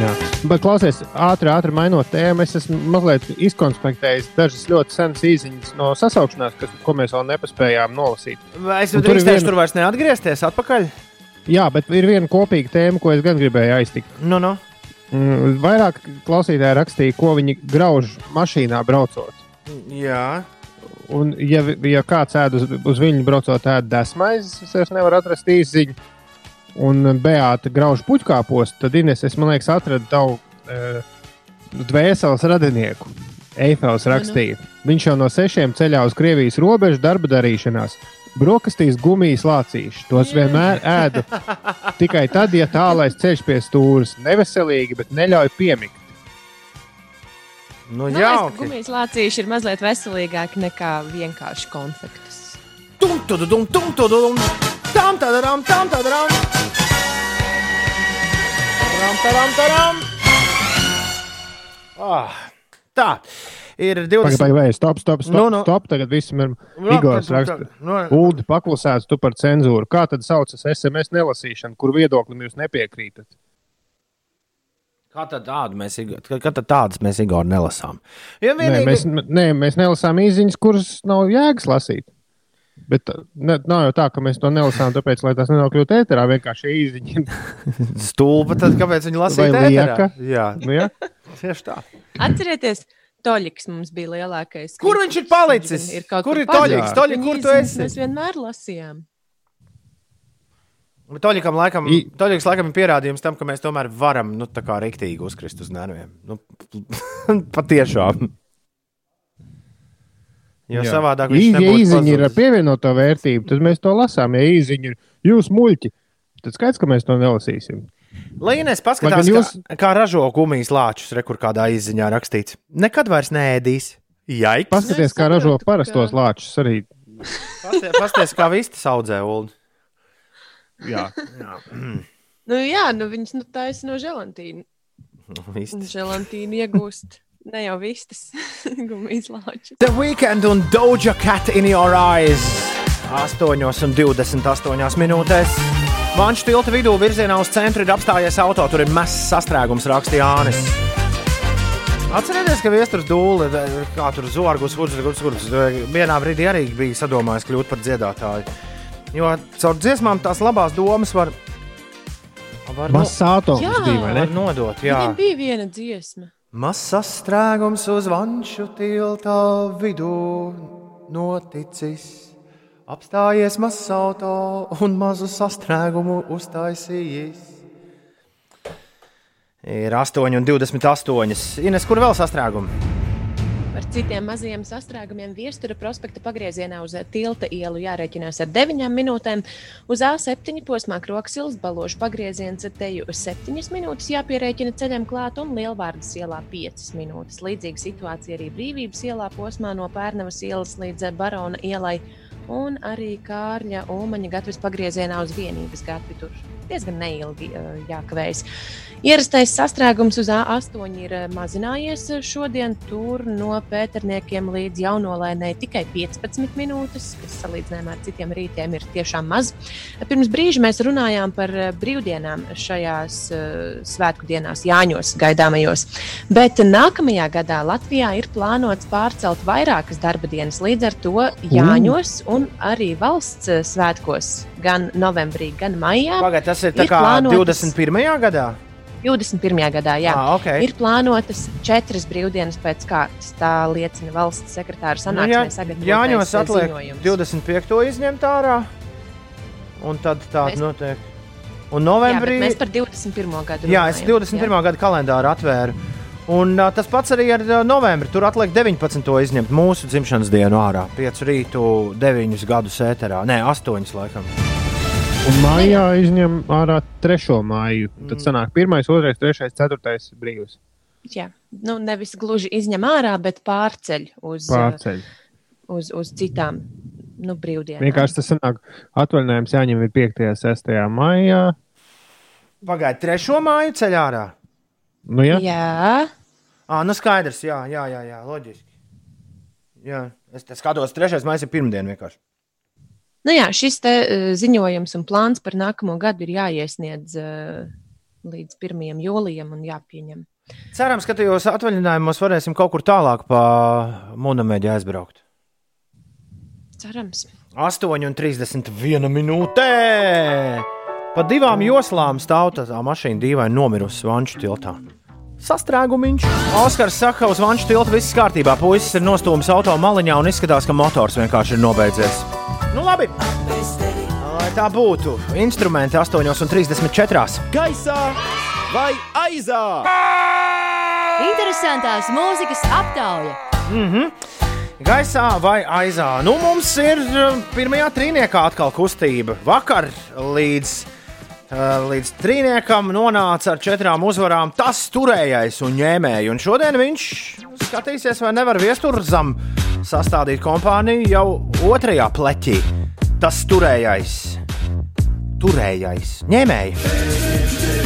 Jā. Bet, klausies, ātri, ātri mainot tēmu, es esmu mazliet izkonspektējis dažas ļoti senas īsiņas no sasaukšanās, kas, ko mēs vēl nepaspējām nolasīt. Vai es ir drīkstēšu viena- tur vairs neatgriezties atpakaļ? Jā, bet ir viena kopīga tēma, ko es gan gribēju aiztikt. Nu, nu. Mm, Vairāk klausītāji rakstīja, ko viņi grauž mašīnā braucot. Jā. Un, ja, ja kāds ēd uz, uz viņu braucot, ēd desmaizes, es vairs nevaru atrast īsiņu. Un Beata grauž puķkāpos, tad Ines, es man liekas, atradu tavu e, dvēseles radinieku. Eifels rakstīja, viņš jau no sešiem ceļā uz Krievijas robežu darba darīšanās. Brokastīs gumijas lācīši. Tos vienmēr ēdu tikai tad, ja tālais ceļš pie stūres. Neveselīgi, bet neļauj piemigt. Nu, Nu, jā, ka gumijas lācīši ir mazliet veselīgāki nekā vienkārši konfektus. Tum, tudum, tum, tudum, tam, tadaram, tam, tadaram. Taram, taram, taram. Ah, tā ir 20. Pagaid, pagaid, stop, stop, stop. Nu, nu. stop tagad viss ir. Nu, Igors nu, raksta, nu, Uldi, paklusēts tu par cenzūru. Kā tad saucas SMS nelasīšana, kur viedoklim jūs nepiekrītat? Kā tad tādu mēs, kā tad tādas mēs Igor nelasām? Ja Nē, vienīgi... mēs, nē, mēs nelasām īsiņas, kuras nav jēgas lasīt. Bet ne, nav jau tā, ka mēs to nelasām, tāpēc, lai tas nenokļūtu ēterā. Vienkārši īsiņa. Stulba, tad kāpēc viņi lasīja ēterā? lieka? Jā, Nu, ja? tieši tā. Atcerieties, Toļiks mums bija lielākais. Kur viņš ir palicis? Viņš ir Kur ir Toļiks? Toļik, kur tu esi? Mēs vienmēr lasījām. Toļikam laikam, I- Toļiks laikam ir pierādījums tam, ka mēs tomēr varam, nu, tā kā riktīgi uzkrist uz nerviem. Nu, patiešām. Jo Jā. savādāk Ja viņš ja īsiņa ir ar pievienoto vērtību, tad mēs to lasām. Ja īsiņa ir jūs muļķi, tad skaidrs, ka mēs to nelasīsim. Lai Inês Lai paskatās, gan jūs... kā, kā ražo gumijas lāčus, re, kur kādā izziņā rakstīts. Nekad vairs nēdīs. Jaiks! Paskaties, kā ražo parastos lāčus arī. Pasties kā vistas audzē, Ulu. Jā. Nu, jā, nu, viņas nu, taisa no želantīna. Želantīnu iegūst ne jau vistas gumijas lāčus. The Weekend un Doja Cat in Your Eyes. 8,28 minūtēs. Vanšu tilta vidū virzienā uz centru ir apstājies auto. Tur ir mazs sastrēgums, rakstīja Jānis. Atcerieties, ka viestures dūle, kā tur zorgus, kurš kurš vienā brīdī arī bija sadomājis kļūt par dziedātāju. Jo caur dziesmām tās labās domas var, var, Mazs atoms Jā. bija, vai ne? var nodot. Jā. Viņam bija viena dziesma. Mazs sastrēgums uz vanšu tilta vidū noticis. Apstājies mazs auto un mazu sastrēgumu uztaisījis. Ir 8,28. Ines, kur vēl sastrēgumi? Citiem mazajiem sastrēgumiem virstura prospekta pagriezienā uz tilta ielu jārēķinās ar 9 minūtēm. Uz A7 posmā Kroksilas balošu pagrieziens teju 7 minūtes jāpierēķina ceļam klāt un Lielvārdas ielā 5 minūtes. Līdzīga situācija arī Brīvības ielā posmā no Pērnavas ielas līdz Barona ielai un arī Kārļa Ulmaņa gatavs pagriezienā uz vienības gatavi. Tur diezgan neilgi uh, jākavējas. Ierastais sastrēgums uz A8 ir eh, mazinājies šodien. Tur no pēterniekiem līdz jaunolēnai tikai 15 minūtes, kas salīdzinājumā ar citiem rītiem ir tiešām maz. Pirms brīža mēs runājām par eh, brīvdienām šajās svētku dienās, Jāņos gaidāmajos. Bet nākamajā gadā Latvijā ir plānots pārcelt vairākas darba dienas līdz ar to Jāņos un arī valsts eh, svētkos, gan novembrī, gan maijā. Pagaidiet, tas ir, Ir kā plānotas- 21. gadā. 21. gadā, jā. Ah, okay. Ir plānotas četras brīvdienas pēc kārtas. Tā liecina valsts sekretāra Nu, sanāksmē. jā, sagatavotais, Jāņos eh, atliek ziņojums. 25. izņemt ārā. Un tad tā Mēs- notiek. Un Jā, novembrī. bet mēs par 21. gadu Jā, es 21. gada kalendāru atvēru. Un uh, tas pats arī ar uh, novembri. Tur atliek 19. izņemt mūsu dzimšanas dienu ārā. 5 rītu, 9 gadus ēterā. Nē, 8 laikam. Un mājā izņem ārā trešo māju. Tad sanāk pirmais, otrais, trešais, ceturtais brīvs. Jā, nu, nevis gluži izņem ārā, bet pārceļ uz, Pārceļ. uz, uz citām nu, brīvdienām. Vienkārši tas sanāk, atvaļinājums jāņem ir 5. un 6. maijā. Pagaidiet, trešo māju ceļā ārā. Nu, ja? Jā, Ah, nu skaidrs, jā, jā, jā, jā loģiski. Jā, es skatos, trešais maija ir pirmdiena vienkārši. nu jā šis te, ziņojums un plāns par nākamo gadu ir jāiesniedz uh, līdz 1. jūlijam un jāpieņem. Cerams, ka tajos atvaļinājumos varēsim kaut kur tālāk pa monēta aizbraukt. Cerams. 8,31 minūtē! Pa divām joslām stāv tā mašīna dīvaini nomirusi Vanču tiltā. Sastrēgumiņš. Oskars saka, uz Vanču tilta viss kārtībā. Puisis ir nostūmis auto maliņā un izskatās, ka motors vienkārši ir nobeidzies. Nu labi! Lai tā būtu, instrumenti 8,34. Gaisā vai aizā? Interesantās mūzikas aptauja. Gaisā vai aizā? Nu, mums ir uh, pirmajā trīniekā atkal kustība. Vakar līdz, līdz trīniekam nonāca ar četrām uzvarām tas turējais un ņēmējs. Un šodien viņš skatīsies, vai nevar viesturzam sastādīt kompāniju jau otrajā pleķī. Tas turējais, turējais, ņēmējs.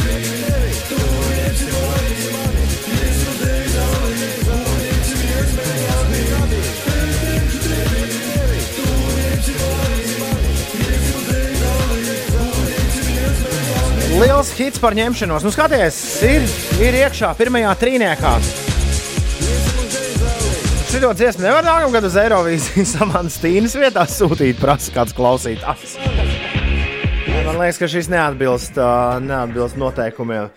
Liels hits par ņemšanos. Nu, skaties, ir, ir iekšā pirmajā trīniekā. Šito dziesmu nevar nākamgad uz Eirovīzijas Samantas Tīnas vietā sūtīt, prasa kāds klausītājs. Man liekas, ka šis neatbilst, ā, neatbilst noteikumiem.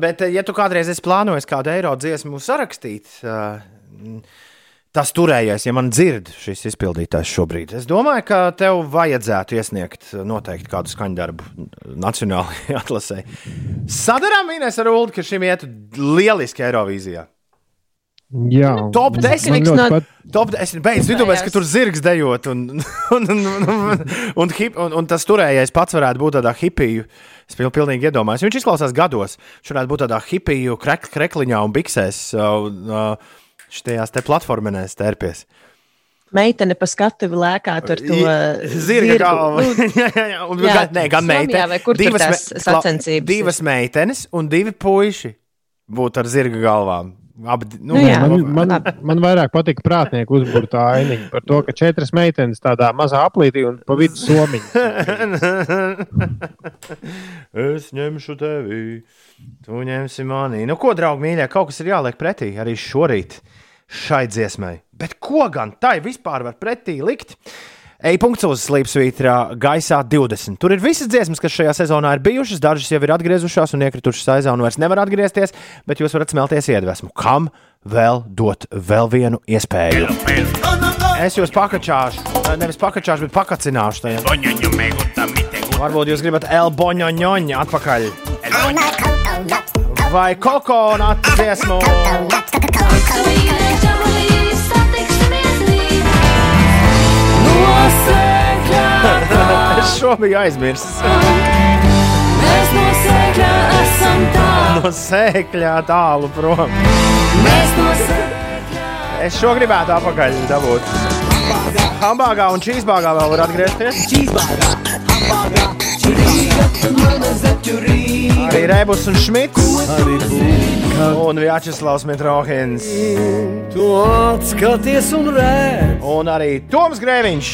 Bet, ja tu kādreiz esi plānojis kādu eiro dziesmu sarakstīt, ā, tas turējies, ja man dzird šis izpildītājs šobrīd. Es domāju, ka tev vajadzētu iesniegt noteikti kādu skaņdarbu nacionālajai atlasē. Sadarām Inês ar Ulu, ka šim iet lieliski Eirovīzijā. Jā, Top Man 10. ļoti no- pat- Top 10. Beidz, vidūpēc, ka tur zirgs dejot. Un, un, un, un, un, hip, un, un tas turējais pats varētu būt tādā hipiju. Es pil- pilnīgi iedomājos. Viņš izklausās gados. Viņš varētu būt tādā hipiju krek, krekliņā un biksēs. Uh, Šajās te platformēs tērpies. Meitene pa skatuvi lēkā tur to Zirga galva. jā, jā, jā. Un, Jā, gan, nē, gan meitene. kur tur tās me- sacensības ir? Divas meitenes un divi puiši būtu ar zirga galvām. Abi, nu, Nu jā. Man, man, man vairāk patīk prātnieku uzbūvēta ainiņa par to, ka četras meitenes tādā mazā aplītī un pa vidu somiņa. es ņemšu tevi, tu ņemsi mani. Nu, ko, draugi, mīļie, kaut kas ir jāliek pretī arī šorīt šai dziesmai. Bet ko gan tai vispār var pretī likt? E-punkts uz slīpsvītrā gaisā 20. Tur ir visas dziesmas, kas šajā sezonā ir bijušas. Dažas jau ir atgriezušās un iekritušas aizā un vairs nevar atgriezties, bet jūs varat smelties iedvesmu. Kam vēl dot vēl vienu iespēju? Es jūs pakačāšu, nevis pakačāšu, bet pakacināšu. Tajā. Varbūt jūs gribat elboņoņoņu atpakaļ. Vai kokonāta dziesmu? Es šo biju aizmirsis. No sēkļā tālu prom. Es šo gribētu apakaļ dabūt. Hambāgā un čīzbāgā vēl var atgriezties. Arī Rebus un Šmits. Un Vjačeslavs Mitrohins. Tu atskaties un redz. Un arī Toms Grēviņš.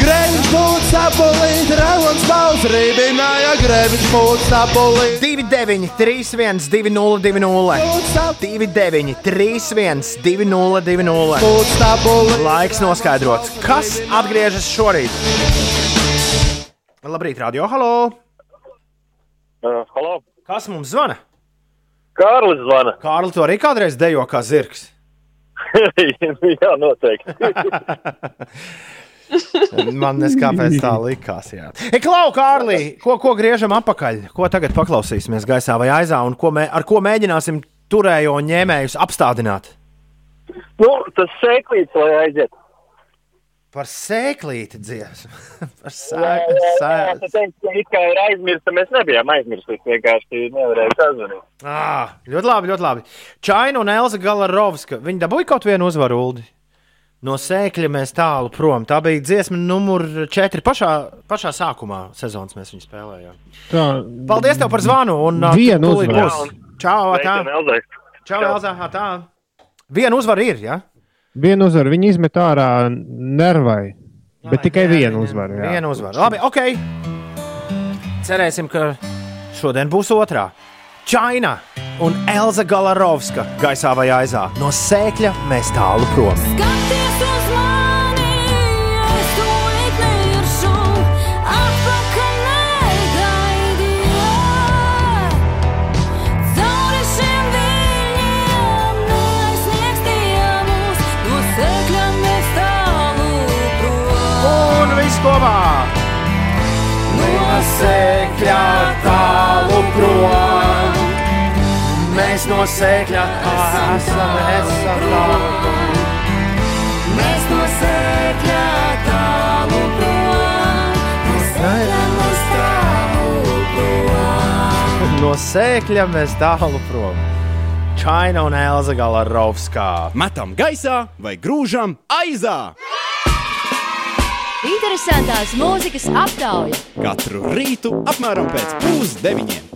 Grēviņš mūs apolīt, rauns maus rībināja, grēviņš mūs apolīt. 29, 31, 20, 20. 29, 31, 20, 20. Mūs apolīt. Laiks noskaidrots, kas atgriežas šorīt. Labrīt, radio, halo! Uh, halo, Kas mums zvana? Kārlis zvana. Kārli, tu arī kādreiz dejo kā zirgs. Jā, noteikti. Man neskāpēc tā likās. Jā. E, Klau, Kārlī, ko, ko griežam apakaļ? Ko tagad paklausīsimies gaisā vai aizā un ko mē, ar ko mēģināsim turējo ņēmējus apstādināt? nu, tas sēklīts, lai aiziet. Par sēklīti dziesmu. Par Jā, jā, jā, sēklīti. tas teikt, ka it kā ir aizmirsta, mēs nebijām aizmirsti, vienkārši nevarēja sazvanīt. Ah, ļoti labi, ļoti labi. Čaina un Elza Galarovska. Viņi dabūja kaut vienu uzvaru, Uldi. No sēkļa mēs tālu prom. Tā bija dziesma numur 4. Pašā, pašā sākumā sezonas mēs viņu spēlējām. Tā, Paldies tev par zvanu. Un, Vienu uzvaru. Čau, tā. Čau, Elza, tā. Viena uzvara ir, ja? Vienu uzvaru viņi izmet ārā nervai. Bet tikai vienu uzvaru. jā. Viena uzvara. Labi, ok. Cerēsim, ka šodien būs otrā. Čaina un Elza Galarovska gaisā vai aizā. No sēkļa mēs tālu prom. Skaties Un viss kopā! No sēkļa tālu prom. Mēs no sēkļa esam, esam tālu. Mēs no sēkļa tālu prom, no sēkļa mēs tālu prom. No sēkļa mēs tālu prom. Čaina un Elza Galarovskā. Metam gaisā vai grūžam aizā! Interesantās mūzikas aptauja. Katru rītu apmēram pēc pusdeviņiem.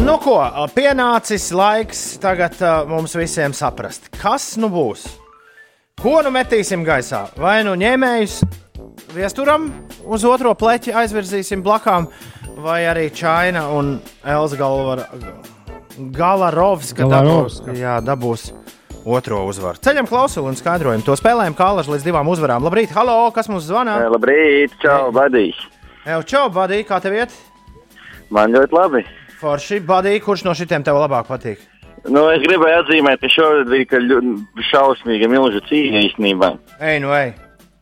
Nu, ko, pienācis laiks tagad uh, mums visiem saprast, kas nu būs. Ko nu metīsim gaisā? Vai nu ņēmējus viesturam uz otro pleķi aizvirzīsim blakām, vai arī Čaina un Elza Galvara, Galarovska dabūs, Galarovska. jā, dabūs otro uzvaru. Ceļam klausuli un skaidrojumu. To spēlējam kālaži līdz divām uzvarām. Labrīt, halo, kas mums zvana? Labrīt, čau, badīs. Evo, čau, Badī, kā tev iet? Man ļoti labi. Forši, Badī, kurš no šitiem tev labāk patīk? Nu, es gribēju atzīmēt, ka šodien bija šausmīga milzu cīņa īstenībā. Ej, nu, ej.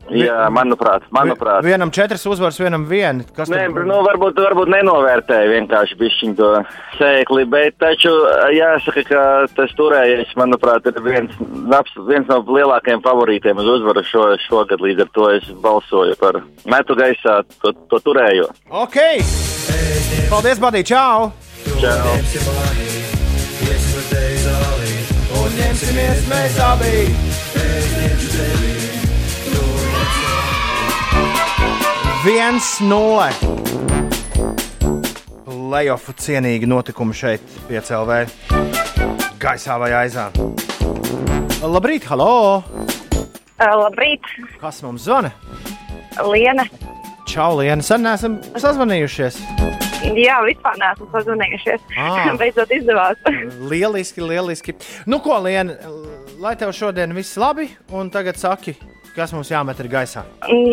Jā, manuprāt, manuprāt. Vienam četras uzvaras, vienam viena. Kas Nē, tad... nu, varbūt, varbūt nenovērtēja vienkārši pišķiņu to sēkli, bet taču eh, jāsaka, ka tas turējies, manuprāt, ir viens, viens no lielākajiem favorītiem uz uzvaru šo, šogad. Līdz ar to es balsoju par metu gaisā to, to turējo. Ok! Paldies, Badī! Čau! Čau! Ņemsimies mēs abi! Pēc dievšu tevi! 1-0. Lejofu cienīgi notikumi šeit, piecēlē, gaisā vai aizā. Labrīt, halo! Eh, labrīt! Kas mums zvana? Liena. Čau, Liena. Sen neesam sazvanījušies. Jā, vispār neesmu sazvanījušies. Ah. Beidzot izdevās. lieliski, lieliski. Nu, ko, Liena, lai tev šodien viss labi, un tagad saki, kas mums jāmet ir gaisā.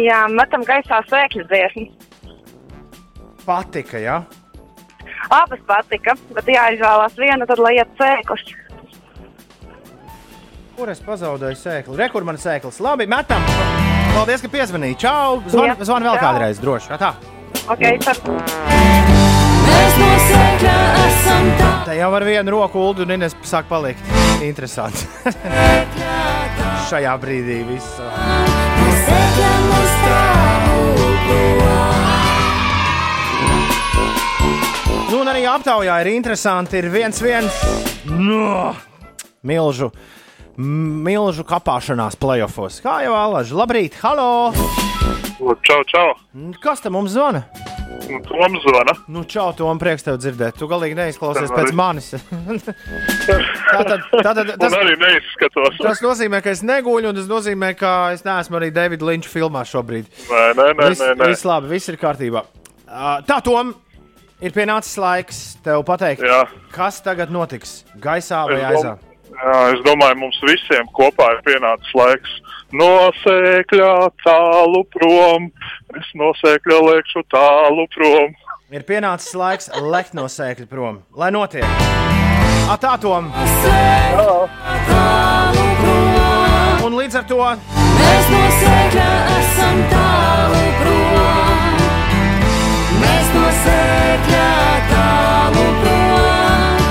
Jā, metam gaisā sēkļu dziesmas. Patika, jā. Abas patika, bet jāizvēlās viena, tad lai iet sēklas. Kur es pazaudēju sēkli? Re, kur man sēklis? Labi, metam! Paldies, ka piezvanīji. Čau! Zvan, Jā, zvan vēl čau. kādreiz, droši. Tā. Ok, tad. Te jau ar vienu roku ulu un Ines sāk palikt. Interesanti. Šajā brīdī prom. Nu, un arī aptaujā ir interesanti. Ir viens, viens no milžu, milžu kapāšanās playoffs. Kā jau Alaži? Labrīt, halo! Čau, čau! Kas te mums zvana? Toms zvana. Nu, čau, Tom, prieks tev dzirdēt. Tu galīgi neizklausies Tā pēc manis. tātad, tātad, Un arī neizskatos. Tas nozīmē, ka es negūļu, un tas nozīmē, ka es neesmu arī Davida Linča filmā šobrīd. Nē, nē, nē, viss, nē, nē. viss labi, viss ir kārtībā. Uh, tā, Tom, ir pienācis laiks tev pateikt, Jā. kas tagad notiks. Gaisā vai Es dom- aizā? Jā, es domāju, mums visiem kopā ir pienācis laiks. No sēkļa tālu prom, es no sēkļa liekšu tālu prom. Ir pienācis laiks lekt no sēkļa prom. Lai notiek! A, tā, Tom! Un līdz ar to Mēs no sēkļa esam tālu prom. Mēs no sēkļa tālu prom.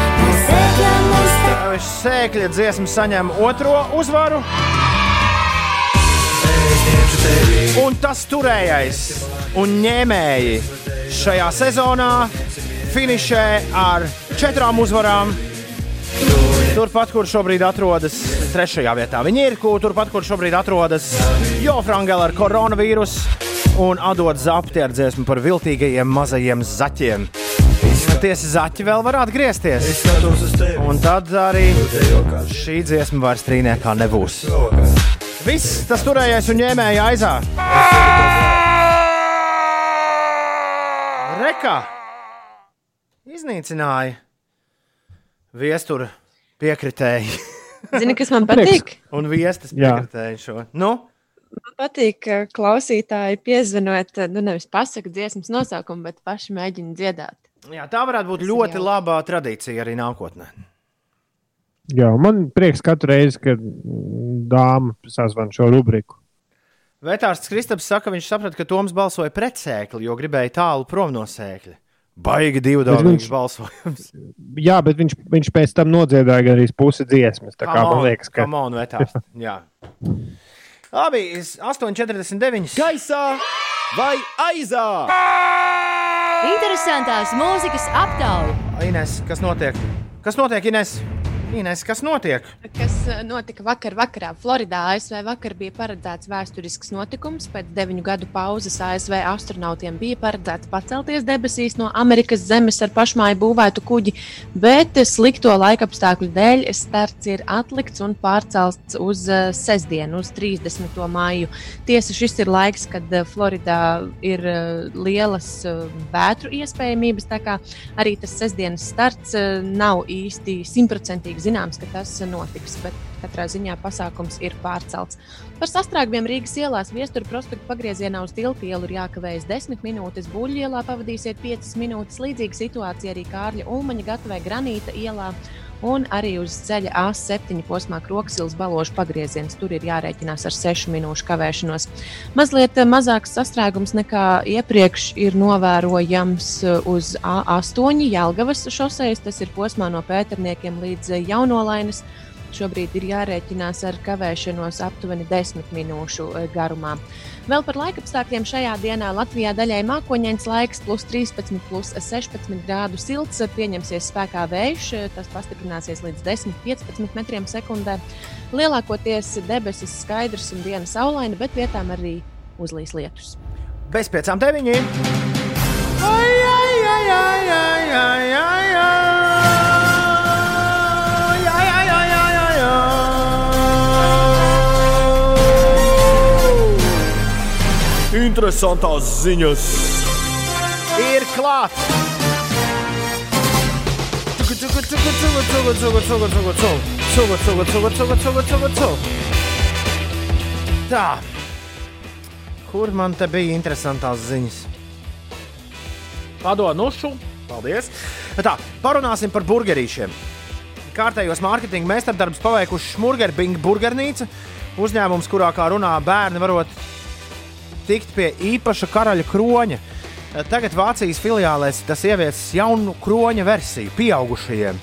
Sēkļa mēs tālu sēkļa dziesma saņem otro uzvaru. Un tas turējais un ņēmēji šajā sezonā finišē ar četrām uzvarām. Turpat, kur šobrīd atrodas trešajā vietā, viņi ir kur, turpat, kur šobrīd atrodas Jofrangela ar koronavīrusu. un atdod zapti ar dziesmu par viltīgajiem mazajiem zaķiem. Tiesa zaķi vēl var atgriezties. Un tad arī šī dziesma vairs trīniekā nebūs. Viss tas turējais un ņēmēja aizā. Reka iznīcināja viestura piekritēji. Zini, kas man patīk? Un viestas Jā. piekritēji šo. Nu, Man patīk, ka klausītāji piezvanot, nu nevis pasakot dziesmas nosaukumu, bet paši mēģina dziedāt. jā, tā varētu būt ļoti laba tradīcija arī nākotnē. Jā, man prieks katru reizi, kad mm, dāma sazvan šo rubriku. Vētārsts Kristaps saka, viņš saprata, ka Toms balsoja pret sēkli, jo gribēja tālu prom no sēkļa. Baigi divu viņš- balsojums. Jā, bet viņš, viņš pēc tam nodziedāja arī pusi dziesmas. Tā kā Come man on, liekas, ka come on, Vētārsts. Jā. Labi, 8,49. Gaisā vai aizā? Interesantās mūzikas aptauja. Ines, kas notiek? Kas notiek, Ines? Ines, kas notiek? Kas eh, notika vakar vakarā Floridā? ASV vakar bija paredzēts vēsturisks notikums. Pēc deviņu gadu pauzes ASV astronautiem bija paredzēts pacelties debesīs no Amerikas zemes ar pašmāju būvētu kuģi, bet slikto laikapstākļu dēļ starts ir atlikts un pārcelts uz eh, sestdienu, uz 30. māju. Tiesa, šis ir laiks, kad eh, Floridā ir lielas vētru iespējamības, tā kā arī tas sestdienas starts nav īsti simtprocentīgi zināms, ka tas notiks. Bet katrā ziņā pasākums ir pārcelts. Par sastrēgumiem Rīgas ielās viestura prospekta pagriezienā uz tiltu ielu ir jākavējas 10 minūtes, buļļu ielā pavadīsiet 5 minūtes. Līdzīga situācija arī Kārļa Ulmaņa gatavē Granīta ielā. Un arī uz ceļa A7 posmā Kroksilas baložu pagrieziens. Tur ir jārēķinās ar 6 minūšu kavēšanos. Mazliet eh, mazāks sastrēgums nekā iepriekš ir novērojams eh, uz A8 Jelgavas šoseis. Tas ir posmā no Pēterniekiem līdz eh, Jaunolainas. Šobrīd ir jārēķinās ar kavēšanos aptuveni 10 minūšu garumā. Vēl par laikapstākļiem šajā dienā Latvijā daļai mākoņains laiks, plus 13, plus 16 grādu silts, pieņemsies spēkā vējš, tas pastiprināsies līdz 10-15 metriem sekundē. Lielākoties debesis skaidrs un diena saulaina, bet vietām arī uzlīs lietus. Bez piecām deviņiem. Ai, ai, ai, ai, ai, ai, ai. Ai, cugu, cugu, cugu, cugu. Tā. Kur man te bija interesantās ziņas? Padonušu. Paldies! Tā, parunāsim par burgerīšiem. Kārtējos mārketinga meistardarbus paveikuši Smurgerbinga burgernīca. Uzņēmums, kurā, kā runā bērni, varot tikt pie īpaša karaļa kroņa. Tagad Vācijas filiālēs tas ieviesis jaunu kroņa versiju pieaugušajiem.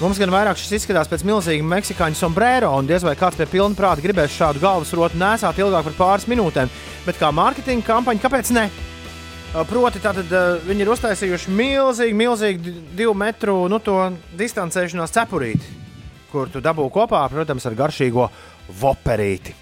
Mums gan vairāk šis izskatās pēc milzīga meksikāņu sombrero, un diez vai kāds pie pilna prāta gribēs šādu galvas rotu nesāt ilgāk par pāris minūtēm. Bet kā mārketinga kampaņa, kāpēc ne? Proti, tātad uh, viņi ir uztaisījuši milzīgu di- divu metru nu, distancēšanās cepurīti, kur tu dabū kopā, protams, ar garšīgo voperīti.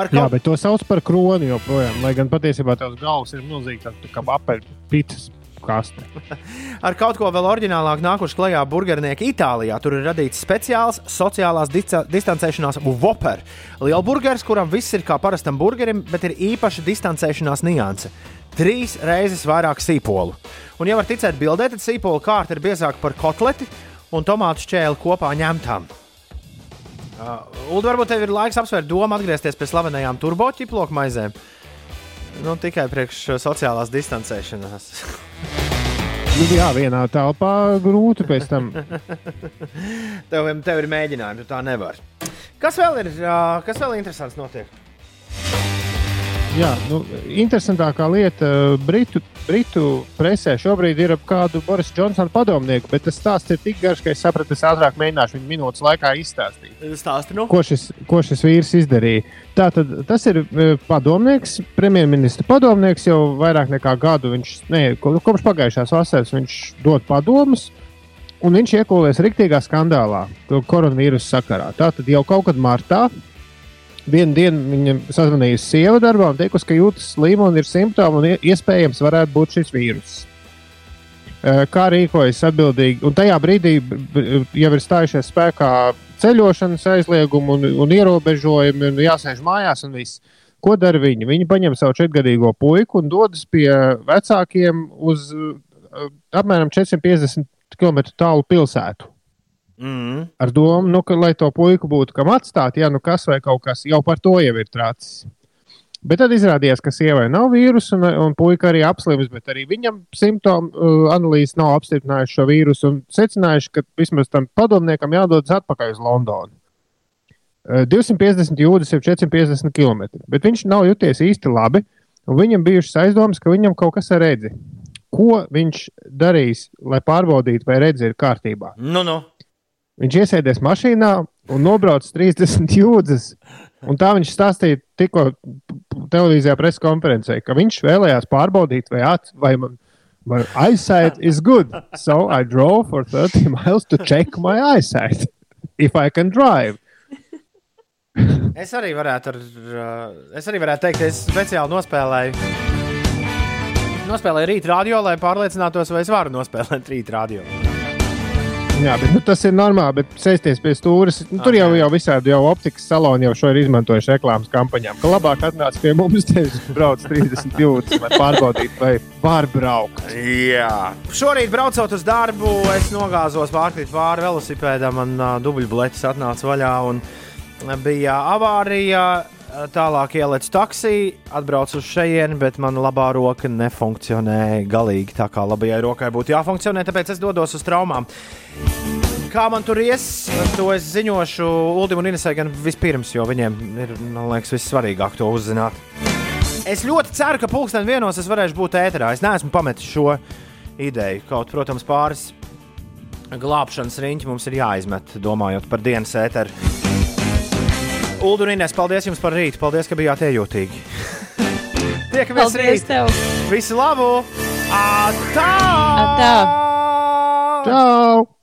Ar Jā, bet to sauc par kroni joprojām. Lai gan patiesībā tās galvas ir milzīgas, tā- kā apaļpītas kaste. Ar kaut ko vēl oriģinālāk nākuši klajā burgernieki Itālijā. Tur ir radīts speciāls sociālās distancēšanās Whopper. Liela burgeris, kuram viss ir kā parastam burgerim, bet ir īpaša distancēšanās nianse. Trīs reizes vairāk sīpolu. Un, ja var ticēt bildē, tad sīpolu kārta ir biezāka par kotleti un tomātu šķēli kopā ņemtām. Uh, Ulu, varbūt tev ir laiks apsvērt domu atgriezties pie slavenajām turboķiploku maizēm. Nu, tikai priekš uh, sociālās distancēšanās. Nu, jā, vienā telpā grūti pēc tam. tev, tev ir mēģinājumi, tu tā nevari. Kas vēl ir, ā, kas vēl interesants notiek? Jā, nu, interesantākā lieta Britu, Britu presē šobrīd ir ap kādu Boris Džonsona padomnieku, bet tas stāsts ir tik garš, ka es sapratu, es ātrāk mēģināšu viņu minūtes laikā izstāstīt. Stāsti, nu? Ko šis, ko šis vīrs izdarīja? Tātad, tas ir e, padomnieks, premjerministra padomnieks jau vairāk nekā gadu. Viņš, ne, ko- kopš pagājušās vasaras viņš dod padomus, un viņš iekūlēs riktīgā skandālā, ko- koronavīrusa sakarā. Tātad jau kaut kad martā Vienu dienu viņa sazvanījusi sievu darbā un teikusi, ka jūtas slima un ir simptomi, un ie- iespējams varētu būt šis vīrus. Kā rīkojas atbildīgi? Un tajā brīdī jau ir stājušies spēkā ceļošanas aizliegumi un, un ierobežojumi, un jāsēž mājās un viss. Ko dara viņi? Viņi paņem savu četrgadīgo puiku un dodas pie vecākiem uz apmēram 450 km tālu pilsētu. Mm. Ar domu, nu, ka, lai to puiku būtu kam atstāt, ja nu kas vai kaut kas jau par to jau ir trācis. Bet tad izrādījās, ka sievai nav vīrusu, un, un puika arī apslimis, bet arī viņam simptomu uh, analīzes nav apstiprinājuši šo vīrusu un secinājuši, ka vismaz tam padomniekam jādodas atpakaļ uz Londonu. Uh, 250 jūdzes ir 450 km, bet viņš nav juties īsti labi, un viņam bijušas aizdomas, ka viņam kaut kas ar redzi. Ko viņš darīs, lai pārbaudītu, vai redzi ir kārtībā? Nu, nu. Viņš iesēdies mašīnā un nobrauc 30 jūdzes. Un tā viņš stāstīja tikko televīzijā preses konferencē, ka viņš vēlējās pārbaudīt, vai, at, vai man my eyesight is good. So I drove for 30 miles to check my eyesight. If I can drive. Es arī varētu, ar, uh, es arī varētu teikt, es speciāli nospēlēju. Nospēlēju radio, lai pārliecinātos, vai es varu nospēlēt radio. Jā, bet nu, tas ir normāli. Bet sēsties pie stūres, nu, tur jau, jau visādi jau optikas saloni jau šo ir izmantojuši reklāmas kampaņām. Ka labāk atnāc pie mums, tevis brauc 30 jūtas, lai pārbaudītu, vai var braukt. Jā, šorīt braucot uz darbu, es nogāzos pārkrīt pāri velosipēdam, man uh, dubļbuļbuļs atnāca vaļā un bija avārija. Tālāk ieliec taksiju, atbraucu uz šejienu, bet mana labā roka nefunkcionēja galīgi tā, kā labajai rokai būtu jāfunkcionē. Tāpēc es dodos uz traumām. Kā man tur ies, to es ziņošu Ulim un Inesai gan vispirms, jo viņiem ir, man liekas, vissvarīgāk to uzzināt. Es ļoti ceru, ka pulksten vienos es varēšu būt ēterā. Es neesmu pametis šo ideju. Kaut, protams, pāris glābšanas riņķi mums ir jāizmet, domājot par dienas ēteru. Ulu un Ines, paldies jums par rītu. Paldies, ka bijāt iejūtīgi. Tiekamies rīt. tev! Visu labu! Atā! Atā! Čau!